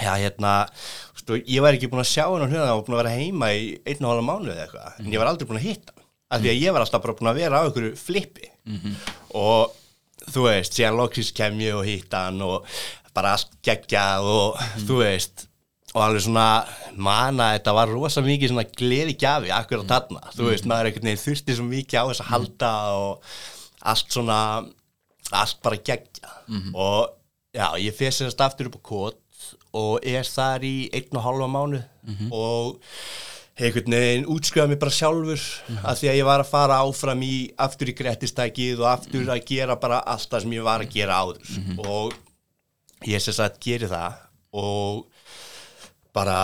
já hérna stu, ég var ekki búin að sjá hann og hérna og búin að vera heima í einn og hálfa mánuð eða eitthvað en ég var aldrei búin að hitta af því að ég var alltaf bara búin að vera á einhverju flippi. Og þú veist síðan loksins kem ég og hitta hann og bara geggjað og þú veist og alveg svona mana þetta var rosa mikið svona gleði gjafi akkur á þarna, þú veist, maður einhvern veginn þurfti svo mikið á þess að halda og allt svona allt bara gegja og já, ég fyrir sérst aftur upp á kót og er þar í einn og halva mánu og einhvern veginn útskrifa mig bara sjálfur af því að ég var að fara áfram í aftur í grettistækið og aftur að gera bara allt það sem ég var að gera áður. Og ég sem sagt geri það og bara,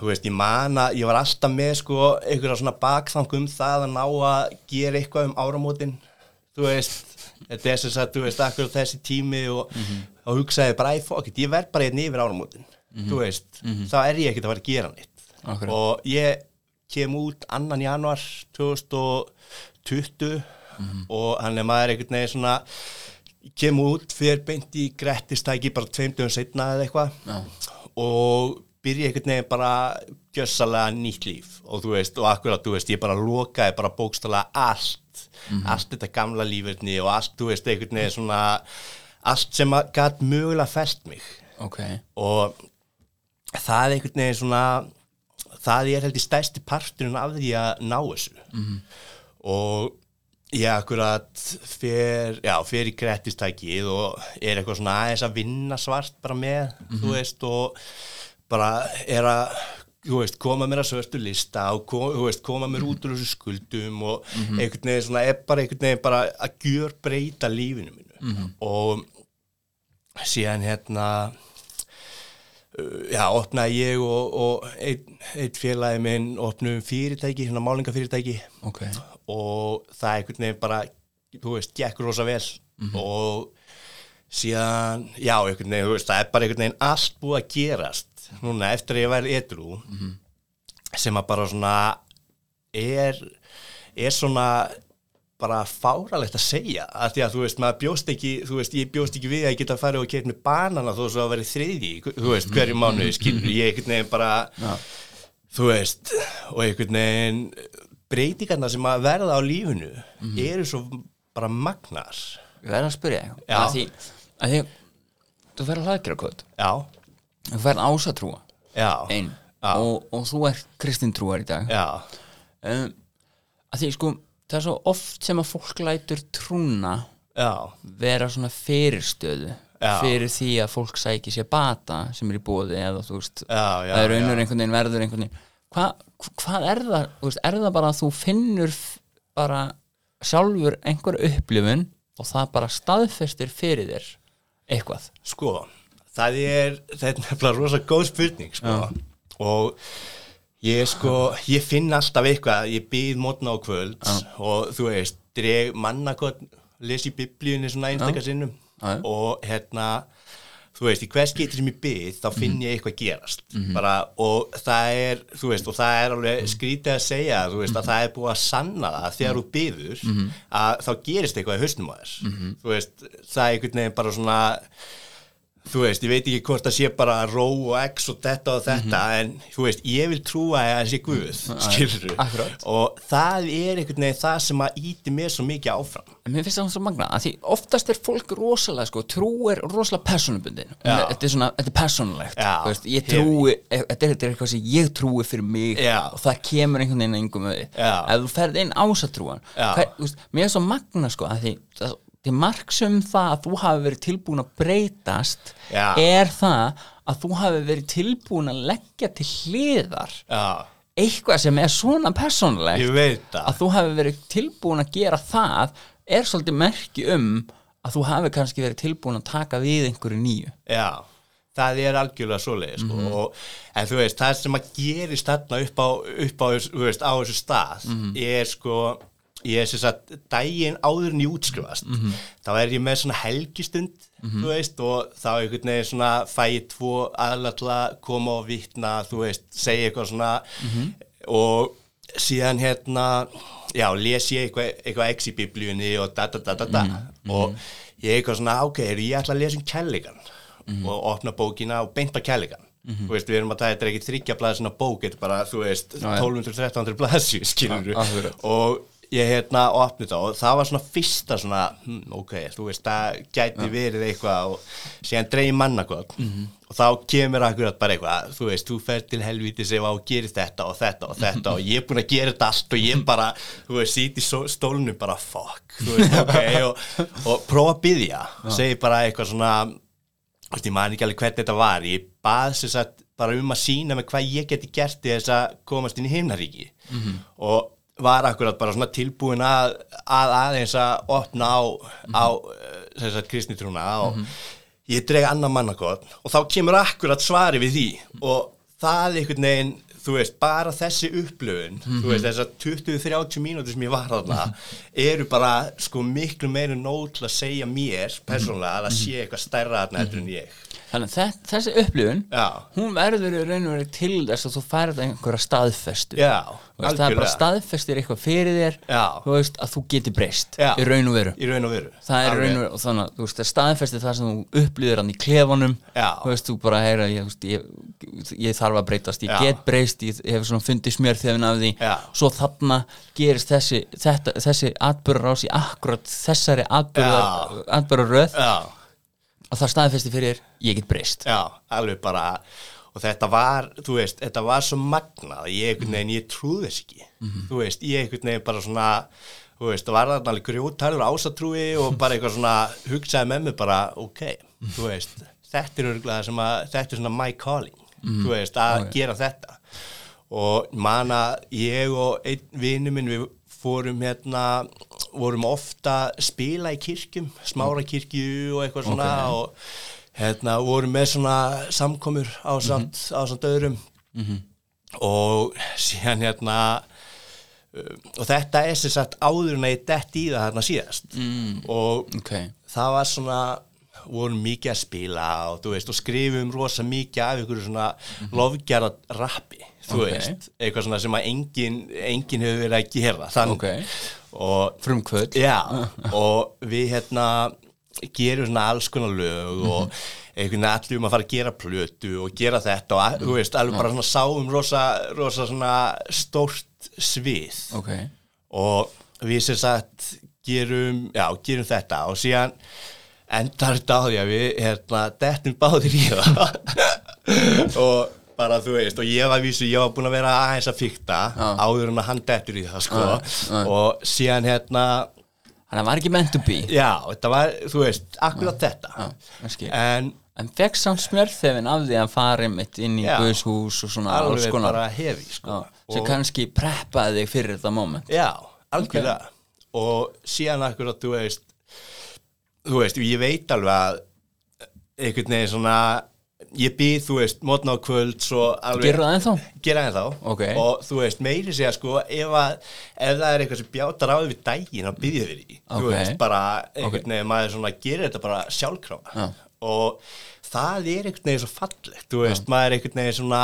þú veist, ég man að ég var alltaf með sko einhverja svona bakþang um það að ná að gera eitthvað um áramótin þú veist, þetta er sem sagt, þú veist, akkur þessi tími og, og hugsaði bara, fokk, ég verð bara einn yfir áramótin þú veist, þá er ég ekkert að fara að gera neitt. Akkurat. og ég kem út annan januar 2020 og hann er maður einhvern veginn svona kem út fyrir beint í grettistæki bara tveimdugum setna eða eitthvað. Og byrja einhvern veginn bara gjössalega nýtt líf. Og þú veist, og akkurat, þú veist, ég bara lokaði bara bókstala allt. Allt þetta gamla lífurni og allt, þú veist, einhvern veginn svona allt sem að gæt mögulega fest mig. Ok, og það er einhvern veginn svona það er held í stærsti parturinn af því að ná þessu. -hmm. og ég akkurat fer, já, fer í krettistækið og er eitthvað svona aðeins að vinna svart bara með, þú veist og bara er að þú veist, koma mér að svörstu lista og kom, þú veist, koma mér út úr þessu skuldum og einhvern veginn svona er bara einhvern veginn bara að gjör breyta lífinu mínu. Og síðan hérna já, opnaði ég og, og einn ein félagi minn opnum fyrirtæki, svona málingafyrirtæki ok. Og það einhvern veginn bara, þú veist, gekk rosa vel. Og síðan, já, einhvern veginn, þú veist, það er bara einhvern veginn allt búið að gerast núna eftir að ég væri edru sem að bara svona er, er svona bara fáralegt að segja. Að því að þú veist, maður bjóst ekki þú veist, ég bjóst ekki við að ég geta að fara og keitt með banana þó svo að vera þriði, þú veist, hverju mánuði skilur, ég einhvern veginn bara Já. þú veist, og einhvern veginn breytingarna sem að verða á lífinu eru svo bara magnar ég verð að spyrja Já. Að því, að þú verður hlaðgjara kvöld já, þú verður ásatrúa. Já, einn Já. og, og þú ert kristintrúar í dag. Já. Um, að því sko það er svo oft sem að fólk lætur trúna já, vera svona fyrirstöðu Já. fyrir því að fólk sæki sér bata sem er í bóði eða þú veist Já, já, það er raunur já. einhvern veginn verður einhvern veginn. Hva, hvað er það, þú veist, er það bara að þú finnur f- bara sjálfur einhver upplifun og það bara staðfestir fyrir þér eitthvað. Sko það er, þetta er nefnilega rosa góð spurning sko. og ég sko, ég finn alltaf eitthvað, ég býð mótna á kvöld og þú veist, dreg mannakot les í biblíunni svona einstakar sinnum. Já. og hérna þú veist, í hvers getur sem ég byð þá finn ég eitthvað gerast. Bara, og það er, þú veist, og það er alveg skrítið að segja, þú veist, að það er búið að sanna það þegar þú byður að þá gerist eitthvað í hausnum á þess þú veist, það er einhvern veginn bara svona þú veist, ég veit ekki hvort það sé bara ró og x og þetta og þetta en þú veist, ég vil trúa að það sé Guð skilur akkurat. og það er einhvern veginn það sem að íti mér svo mikið áfram En mér finnst það svo magna að því oftast er fólk rosalega sko, trú er rosalega persónubundin Já. þetta er svona, þetta er veist, ég trúi, e, þetta er, þetta er eitthvað sem ég trúi fyrir mig Já. og það kemur einhvern veginn engum við Já. ef þú ferð inn ásatrúan mér er svo magna sko að því það, til marksum það að þú hafi verið tilbúin að breytast Já. er það að þú hafi verið tilbúin að leggja til hliðar já, eitthvað sem er svona það. Að þú hafi verið tilbúin að gera það er svolítið merki um að þú hafi kannski verið tilbúin að taka við einhverju nýju. Já, það er algjörlega svoleiði sko. og, en þú veist, það sem að gerist þarna upp á, upp á, veist, á þessu stað er sko ég er sem sagt daginn áður en ég útskrifast. Þá er ég með svona helgistund þú veist og þá einhvern veginn svona fæ ég tvo aðlatla koma og vitna, þú veist, segja eitthvað svona. Og síðan hérna já, les ég eitthvað, eitthvað x í biblíunni og da da da da da. Og ég eitthvað svona, ok, er ég ætla að lesa um kærleikan og opna bókina og beinta kærleikan þú veist, við erum að það er ekki þryggja blaða svona bók, þetta er bara, þú veist Já, já. 1200-1300 blaðsju, skilur akkurat. og ég hérna opni það og það var svona fyrsta svona, hm, ok, þú veist, það gæti verið eitthvað og síðan dreigi mannakot Mhm. og þá kemur akkurat bara eitthvað, þú veist, þú fer til helviti sem á og gerir þetta og þetta og þetta og ég er búin að gera þetta allt og ég bara, þú veist, sít í só- stólnum bara fuck, þú veist, ok, og, og prófa að byggja, segi bara eitthvað svona, ég man ekki alveg hvernig þetta var, ég bað sér satt bara um að sína mig hvað ég geti gert í þess að komast inn í himnaríki. Og var akkurat bara svona tilbúin að, að aðeins að opna á, á þess að kristnitrúna og ég dreg annar mannakot og þá kemur akkurat svari við því og það einhvern veginn þú veist, bara þessi upplöfun þú veist, þessar 20-30 mínútur sem ég var þarna, eru bara sko miklu meiri nóg til að segja mér persónulega að það sé eitthvað stærra þarna heldur en ég. Þannig að þe- þessi upplifun hún verður í raun og verið til þess að þú færið einhverja staðfestu. Já, veist, það er bara algjörlega. staðfestir eitthvað fyrir þér Já. þú veist, að þú geti breyst í raun og veru. Í raun og veru. Það er í raun og veru og þannig að þú veist, er staðfestir það sem þú upplýðir hann í klefanum. Já. þú veist, þú bara heyra ég, veist, ég, ég þarf að breytast, ég Já. get breyst ég, ég hef svona fundið smjör þegar af því. Já. svo þarna gerist þessi þetta, þessi atbyrðar ás í akkurat þessari atbyrðaröð Já, og það staðfesti fyrir ég get breyst. Já, alveg bara og þetta var, þú veist, þetta var svo magnað að ég einhvern veginn, ég trúði þess ekki. Þú veist, ég einhvern veginn bara svona þú veist, það var þarna alveg grjótælur ásatrúi og bara eitthvað svona hugsaði með mig bara, ok, þú veist þetta er örgulega sem að, þetta er svona my calling, þú veist, að gera þetta og mana ég og einn vinu minn við fórum hérna vorum ofta spila í kirkjum smára kirkju og eitthvað svona og hérna vorum með svona samkomur á samt, á samt öðrum og síðan hérna um, og þetta er sem sagt áður en að ég dett í það hérna síðast. Mm. og ok, það var svona vorum mikið að spila og, veist, og skrifum rosa mikið af ykkur svona lofgjara rappi þú Ok. veist, eitthvað svona sem að engin, engin hefur verið að gera þann, ok, og, frumkvöld já, og við hérna gerum svona alls konar lög og einhvern veginn allir um að fara að gera plötu og gera þetta og að- þú veist, alveg bara svona sáum rosa, rosa svona stórt svið. Ok, og við sem sagt gerum, já, gerum þetta og síðan endar þetta á því að við hérna, dettum báðir í það. Og bara þú veist og ég var vísu, ég var búin að vera aðeins að fykta Já. áður en að hann dettur í það sko. Já, já. og síðan hérna að var ekki meant to be. Já, þetta var, þú veist, akkurat þetta. En en fekk samt smjörþefin af því að fara mitt inn í Já. Guðshús og svona alveg bara hefi sko. Sem kannski preppaði þig fyrir þetta moment. Já, algjörlega. Og síðan akkurat, þú veist þú veist, ég veit alveg að einhvern veginn svona ég býð, þú veist, mótna á kvöld gerur það ennþá? gera það þá Ok. og þú veist, meiri segja sko ef, að, ef það er eitthvað sem bjátar á því daginn þá býðið við því, Ok. þú veist, bara einhvern veginn maður svona gerir þetta bara sjálfkráfa Já. og það er einhvern veginn svo fallegt, þú veist, maður er einhvern veginn svona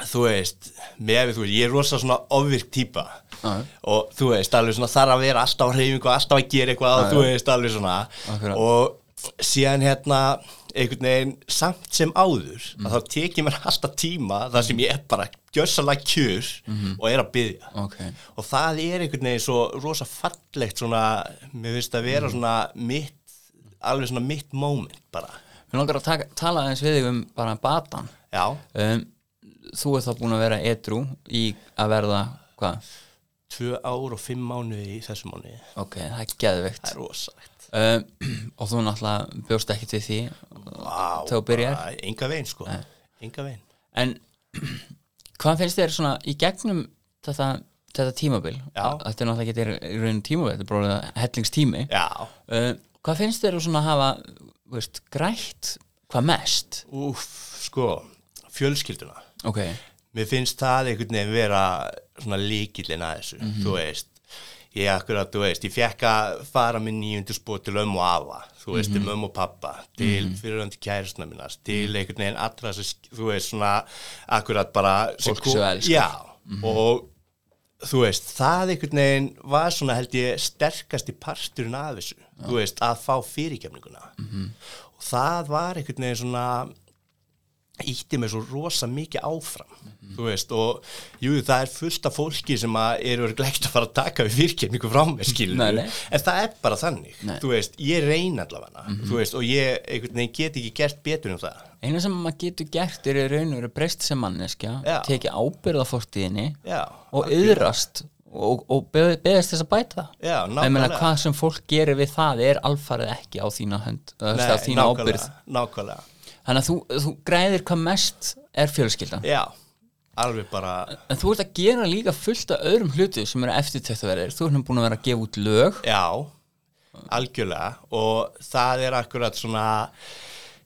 þú veist, með við, þú veist, ég er rosa svona ofvirk típa Já. og þú veist, alveg svona þarf að vera alltaf á hreyfingu alltaf að gera eitthvað þú veist, alveg svona og síðan hérna einhvern veginn samt sem áður Mm. að þá tekið mér alltaf tíma þar sem ég er bara gjössalega kjur og er að byggja Mhm. ok, og það er einhvern veginn svo rosa fallegt svona, mér finnst að Mm. vera svona mitt, alveg svona mitt moment bara, við langar að taka, tala aðeins við þig um bara batan já um, þú er þá búin að vera edru í að verða, hvað? tvö ár og fimm mánuði í þessu mánuði ok, það er geðveikt það er rosalegt um, og þú náttúrulega bjóst ekki til því Vá, þegar þú byrjar. enga veginn sko, enga veginn. En hvað finnst þér svona í gegnum þetta, þetta tímabil? Þetta er náttúrulega ekki í rauninu tímabil þetta er bara hellingstími. Já, um, hvað finnst þér svona að hafa veist, grætt hvað mest? Úf, sko fjölskylduna. Ok, mér finnst það einhvern veginn vera svona líkillin að þessu þú veist ég akkurat, þú veist, ég fekk að fara með nýjundu spót til ömmu og afa þú veist, til mömmu og pappa, til fyrirhandi kærusna minnast, til einhvern veginn allra sem, þú veist, svona akkurat bara Fólk sem elskar. já, og þú veist, það einhvern veginn var svona held ég sterkasti parturinn af þessu, þú veist, að fá fyrirgefninguna. Og það var einhvern veginn svona ítti mig svo rosa mikið áfram þú veist, og jú, það er fullt af fólki sem eru glægt að fara að taka við fyrkjörningu frá mér, skilur Nei, nei. en það er bara þannig, Nei. þú veist, ég reyna allavega, þú veist, og ég get ekki gert betur um það. Eina sem maður getur gert er í raun og veru breyst sem manneskja, tekið ábyrða fórtíðinni Já, og yðrast og, og beð- beðist þess að bæta. Já, meina hvað sem fólk gerir við það er alfarið ekki á þína hönd á þína ábyrð nákvæmlega, þannig að þú, þú græðir hvað mest er fjölskyldan já, alveg bara, en þú ert að gera líka fullt af öðrum hlutu sem eru eftirtöktaverðir þú ert búin að vera að gefa út lög já, algjörlega og það er akkurat svona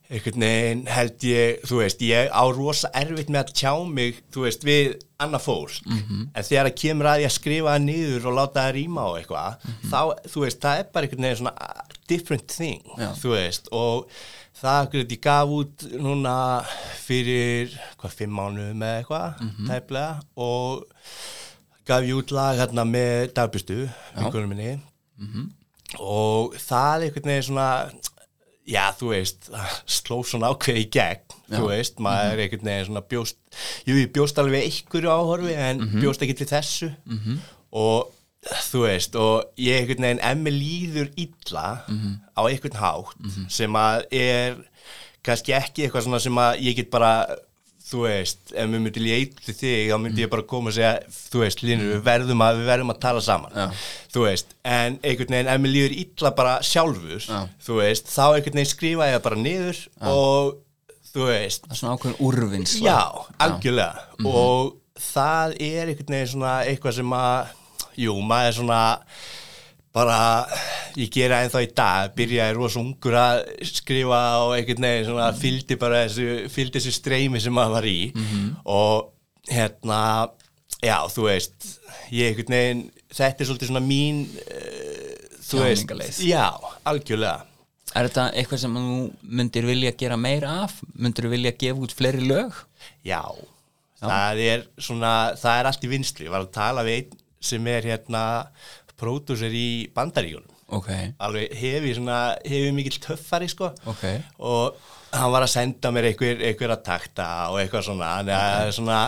einhvern veginn held ég, þú veist, ég á rosa erfitt með að tjá mig, þú veist, við annað fólk, Mhm. en þegar það kemur að ég að skrifa það niður og láta það rýma á eitthvað, Mhm. þá, þú veist, það er bara einhvern veginn svona different thing, Já. þú veist, og það akkurat ég gaf út núna fyrir, hvað, fimm mánuðum eða eitthvað, Mhm. tæplega, og gaf ég út lag hérna með dagbystu, vinkunum minni, og það er einhvern veginn svona já, þú veist sló svona ákveði í gegn þú veist, maður er einhvern veginn svona bjóst jú, ég bjóst alveg einhverju áhorfi en bjóst ekkert við þessu. Og þú veist og ég einhvern veginn emmi líður illa á einhvern hátt sem að er kannski ekki eitthvað svona sem að ég get bara þú veist, ef mér myndi til þig þá myndi ég bara koma og segja þú veist, Linur, við verðum að, við verðum að tala saman. Já. þú veist, en einhvern veginn ef mér líður illa bara sjálfur Já. þú veist, þá einhvern veginn skrifa ég bara niður og þú veist. Það er svona ákveðin úrvinnsla. Já, algjörlega. Og það er einhvern veginn svona eitthvað sem að jú, maður er svona bara, ég gera ennþá í dag byrjaði rosa ungur að skrifa og einhvern veginn svona fylgdi bara þessu, fylgdi þessu streymi sem maður var í. Og hérna já, þú veist ég einhvern veginn, þetta er svolítið svona mín uh, þú veist, já, algjörlega. Er þetta eitthvað sem þú myndir vilja gera meira af? Myndir vilja gefa út fleiri lög? Já, það er svona, það er allt í vinstri, ég var að tala við einn sem er hérna pródúser í bandaríkunum ok, alveg hefi svona, hefi mikill töffari sko. Ok. Og hann var að senda mér einhver, einhver að takta og eitthvað svona, er svona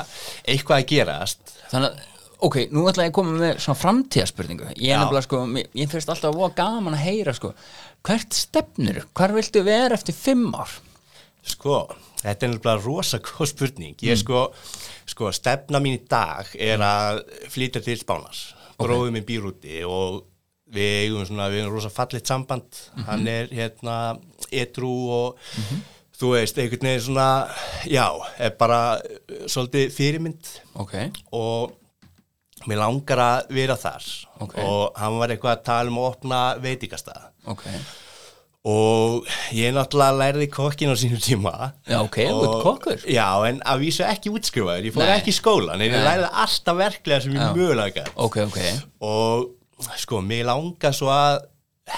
eitthvað að gerast. Þannig að ok, nú ætla ég að koma með svona framtíðaspurningu ég er nefnilega sko, ég finnst alltaf að gaman að heyra sko, hvert stefnur hvar viltu vera eftir fimm ár? Sko, þetta er nefnilega rosa góð spurning. Ég sko, sko, stefna mín í dag er að flytja til Spánar. Bróðum minn býr úti og við eigum svona, við eigum rosa fallit samband. Hann er hérna etru og þú veist, einhvern veginn svona, já, er bara uh, svolítið fyrirmynd ok, og mér langar að vera þar. Ok. Og hann var eitthvað að tala um að opna veitingastað ok og ég náttúrulega lærði kokkin á sínum tíma. Já, ok, Og- kokkur. Já, en að vísu ekki útskrifaður. Ég fór Nei. ekki í skólan, en ég lærði alltaf verklega sem ég mögulega gæt ok, ok, og sko, mér langar svo að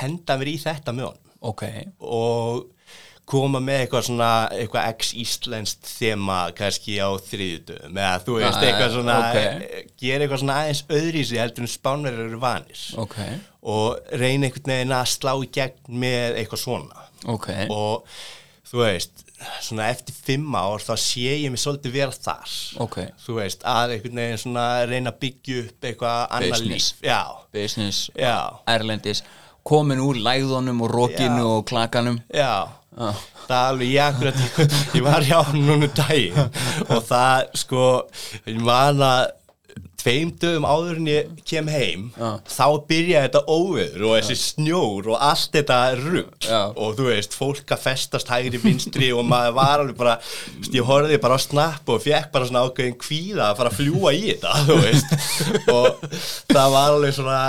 henda mér í þetta honum. Ok. Og koma með eitthvað svona eitthvað ex-íslenskt þema kannski á þriðutum eða þú veist, Já, eitthvað svona ok. gera eitthvað svona aðeins öðri sig heldur en spánverður eru vanir. Ok, og reyna einhvern veginn að slá í gegn með eitthvað svona. Ok. Og þú veist svona eftir fimm ár þá sé ég mig svolítið vera þar. Ok, þú veist, að einhvern veginn svona reyna að byggja upp eitthvað annar Business. líf. Já, business, já, erlendis komin úr læðunum og rokinu Já. og klakanum. Já. Já. það er alveg ég akkurat ég var hjá núna um daginn og það sko ég man að tveim dögum áður en ég kem heim Já. þá byrjaði þetta óveður og þessi snjór og allt þetta rugg og þú veist, fólk að festast hægri vinstri og maður var alveg bara ég horfði bara á snapp og fekk bara svona ákveðin kvíða að fara að fljúa í þetta og það var alveg svona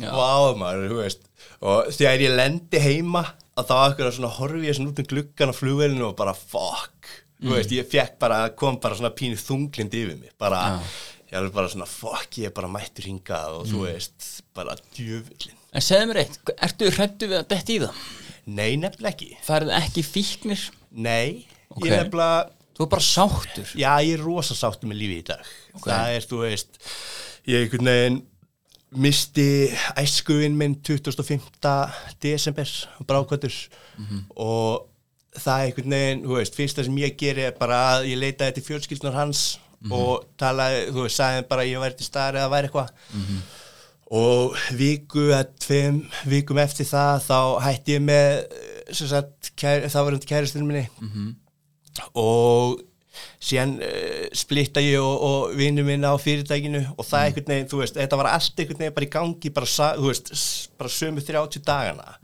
Já. Vá maður, þú veist. Og þegar ég lendi heima að þá akkur að svona horfi ég svona út um gluggan á flugvelinu og bara fuck. Þú veist, ég fekk bara, kom bara svona pínu þunglind yfir mig, bara ég alveg bara svona fuck, ég er bara mættur hingað og þú veist, bara djöfullin en segðu mér eitt, ertu hrættu við að detti í það? Nei, nefnilega ekki. Færið ekki fíknir? Nei, Ok. ég er nefnilega þú er bara sáttur? Já, ég er rosa sáttu með lífi í dag. Það er, þú veist Ég einhvern veginn misti æskuinn minn 25. desember brákvöldur og það er einhvern veginn, þú veist, fyrsta sem ég geri er bara að ég leita eftir fjölskyldunar hans og talaði, þú veist, sagði bara að ég væri til staðar eða væri eitthvað. Og viku eða tveim vikum eftir það þá hætti ég með sem sagt, kæri, það var um kæristinu minni og síðan uh, splitta ég og, og vinnu minna á fyrirtækinu og það einhvern veginn, þú veist, þetta var allt einhvern veginn bara í gangi, bara, þú veist, bara sömu 30 dagana.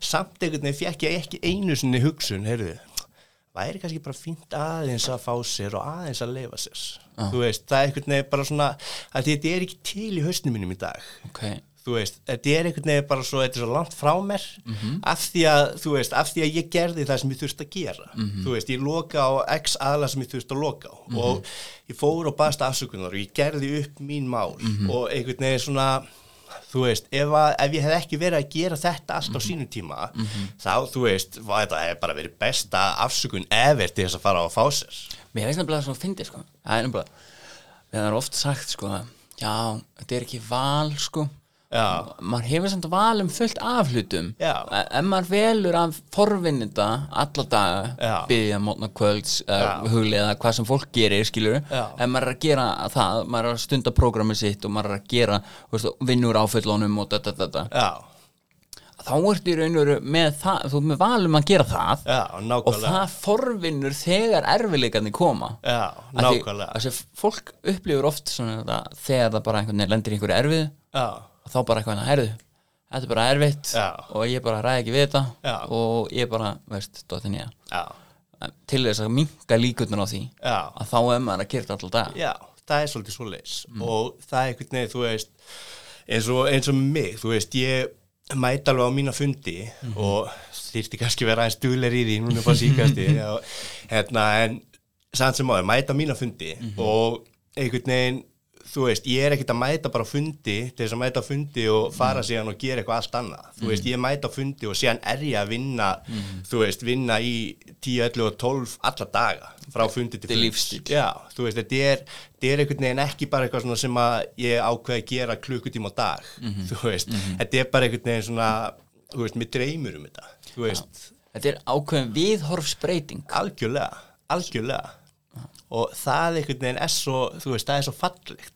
Samt einhvern veginn fekk ég ekki einu sinni hugsun, heyrðu væri kannski bara fínt aðeins að fá sér og aðeins að leifa sér. Þú veist, það er einhvern veginn bara svona þetta er ekki til í hausnum mínum í dag. Ok, þú veist, þetta er einhvern veginn bara svo, þetta er svo langt frá mér af því að, þú veist, af því að ég gerði það sem ég þurfti að gera. Þú veist, ég loka á x aðla sem ég þurfti að loka á og ég fór og baðst afsökunar og ég gerði upp mín mál og einhvern veginn svona þú veist, ef, að, ef ég hef ekki verið að gera þetta allt á sínum tíma þá, þú veist, þetta hef bara verið besta afsökun ever til þess að fara á að fá sér. Mér veist nefnilega svona að fyndi sko. Það er nefnilega, við erum oft sagt sko já, þetta er ekki val sko Já. maður hefur samt val um fullt af hlutum. E- ef maður velur að forvinninda alla daga, byggja mótna kvölds, Já. huglega hvað sem fólk gerir, skilur Já. ef maður er að gera það, maður er að stunda prógramið sitt og maður er að gera veist, vinnur áföllunum og þetta, þetta já, þá ertu í raun og veru með það, þú ert með val um að gera það já, og það forvinnur þegar erfileikarnir koma. Já, nákvæmlega. því fólk upplifur oft þetta, þegar það bara lendir í einhverju erfið já, og þá bara eitthvað herðu, þetta er bara erfitt Já. og ég bara ræði ekki við þetta Já. og ég bara, veist, dottin ég já, til þess að minka líkurnar á því að þá er maður að þetta alltaf dag Já, það er svolítið svo leis og það er einhvern veginn, þú veist eins og, eins og mig, þú veist ég mæta alveg á mína fundi og þýrti kannski vera aðeins dugleir í því núna bara síkasti og, hérna, en samt sem áður, mæta á mína fundi og einhvern veginn þú veist, ég er ekkert að mæta bara fundi til þess að mæta fundi og fara síðan og gera eitthvað allt annað, þú veist, ég mæta fundi og síðan er ég að vinna þú veist, vinna í 10, 11 og 12 alla daga, frá fundi til lífstíll. Já, þú veist, þetta er, þetta er einhvern veginn ekki bara eitthvað svona sem að ég ákveð að gera klukkutíma á dag, þú veist, þetta er bara einhvern veginn svona, þú veist, mér dreymur um þetta, þú veist, þetta er ákveðin viðhorfsbreyting. Algjörlega, algjörlega, og það einhvern veginn er svo, þú veist, það er svo fallegt,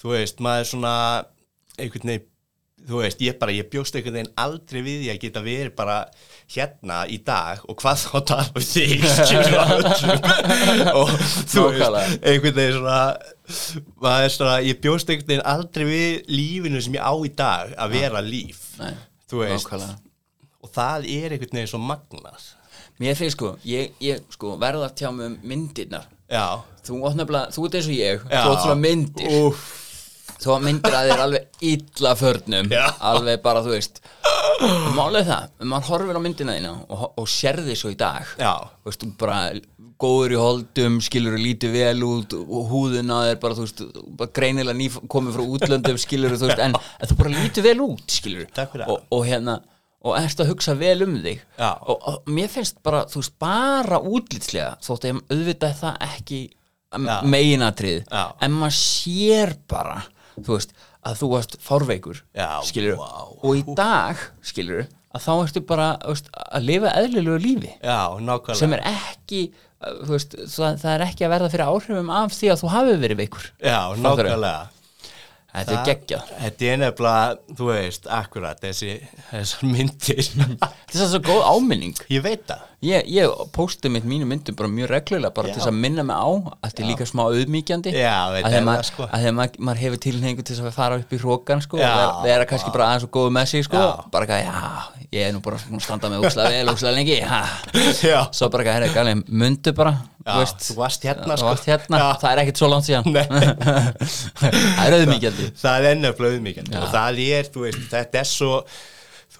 þú veist, maður svona, einhvern veginn, þú veist, ég bara, ég bjóst einhvern veginn aldrei við því að geta verið bara hérna í dag og hvað þá tala um þig, öllum og þú veist, Nákvæmlega. einhvern veginn svona maður svona, ég bjóst einhvern veginn aldrei við lífinu sem ég á í dag að vera líf. Nei, þú veist, nákvæmlega. Og það er einhvern veginn svo magnað. Mér finnst sko, ég, ég sko verða að tjá mig um myndirnar Þú, þú ert eins og ég, þú átt svona myndir. Úff, Þú myndir að þér alveg illa förnum. Já. Alveg bara, þú veist. Er það, maður horfir á myndina þína og, og sérði svo í dag Þú veist, þú bara góður í holdum, skilur lítið vel út og húðina er bara, þú veist, bara greinilega ný komið frá útlöndum, skilur þú veist, en, en þú bara lítið vel út, skilur og, og hérna, og erst að hugsa vel um þig. Og, og mér finnst bara, þú veist, bara útlitslega, þótt að ég auðvitað það ekki Já. meginatrið, en maður sér bara, þú veist, að þú varst fárveikur, skilur vá. og í dag, skilur að þá ertu bara, veist, að lifa eðlilegu lífi. Já, sem er ekki veist, það, það er ekki að verða fyrir áhrifum af því að þú hafi verið veikur. Já, nákvæmlega þetta er geggjað. Þetta er nefnilega, þú veist, akkurat þessi, þessar myndir. Þetta er svo góð áminning. Ég veit það. Ég, ég posti mitt mínu myndum bara mjög reglulega bara Já. til að minna mig á að þetta er líka smá auðmíkjandi Já, veit að það, maður, sko. að þegar maður, maður hefur tilhengu til að fara upp í hrókan sko, Já, og vera, kannski bara aðeins og góðu með sig sko, Já. bara ekki, já, ég er nú bara að standa með úkslega vel, úkslega lengi svo bara ekki, herri, gæli, mundu bara Já, þú varst hérna, sko. hérna, það er ekkit svo langt síðan. Það er auðmíkjandi það er nefnilega auðmíkjandi og það er, veist, þetta er svo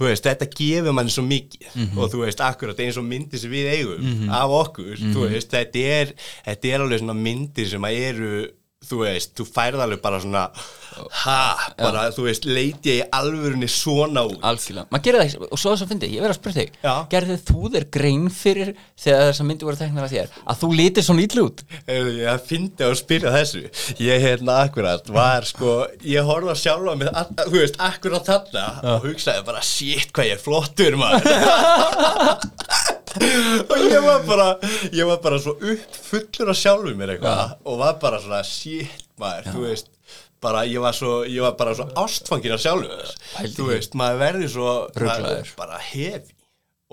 veist, þetta gefur manni svo mikið Mhm. og þú veist, akkurat eins og myndir sem við eigum af okkur, þú veist, þetta er þetta er alveg svona myndir sem að eru þú veist, þú færð alveg bara svona ha, bara, þú veist, leiti ég í alvörunni svona út. Algjörlega, maður gerir það ekki. Og svo þess að fyndi, ég verð að spyrja þig. Já. gerði þú þér grein fyrir þegar þessar myndi voru teknar af þér? Að þú lítir svona ítlu út? Ég fyndi að spyrja þessu? Ég hérna akkurat var sko Ég horfði að sjálfa mig Þú veist, akkurat þarna Og hugsaði bara, shit hvað ég er flottur maður Og ég var bara ég var bara svo uppfullur af sjálfum mér eitthvað og var bara svona shit maður, þú veist bara ég var svo, ég var bara svo ástfangin af sjálfum mér, þú veist maður verður svo maður bara hefi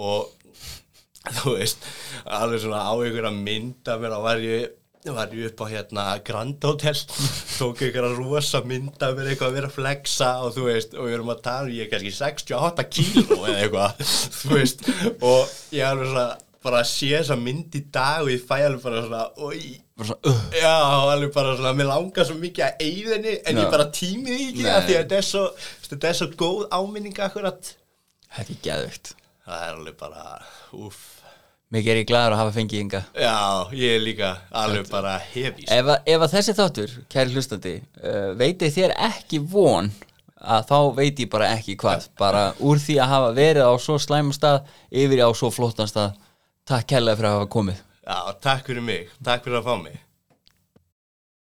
og þú veist alveg svona á einhverja mynda mér var ég var ég upp á hérna Grand Hotel. Tók einhverja rosa mynda mér eitthvað að vera að flexa og þú veist og við erum að tala, ég er kannski 68 kíló eða eitthvað, þú veist. Og ég er alveg svona bara að sé þessa mynd í dag og ég fæ alveg bara svona oi, bara svona, uh, já, alveg bara svona mér langar svo mikið að eyða henni en Já. ég bara tími því ekki Nei. af því að þetta er svo, þetta er svo góð áminning akkurat. Þetta er geðvikt það er alveg bara, uff mikið er ég glaður að hafa fengið ynga Já, ég er líka alveg bara hefís ef, að- ef að þessi þáttur, kæri hlustandi uh, veiti þér ekki von að þá veit ég bara ekki hvað. Bara úr því að hafa verið á svo slæmum stað yfir á svo flottan stað takk kærlega fyrir að hafa komið. Já, takk fyrir mig, takk fyrir að fá mig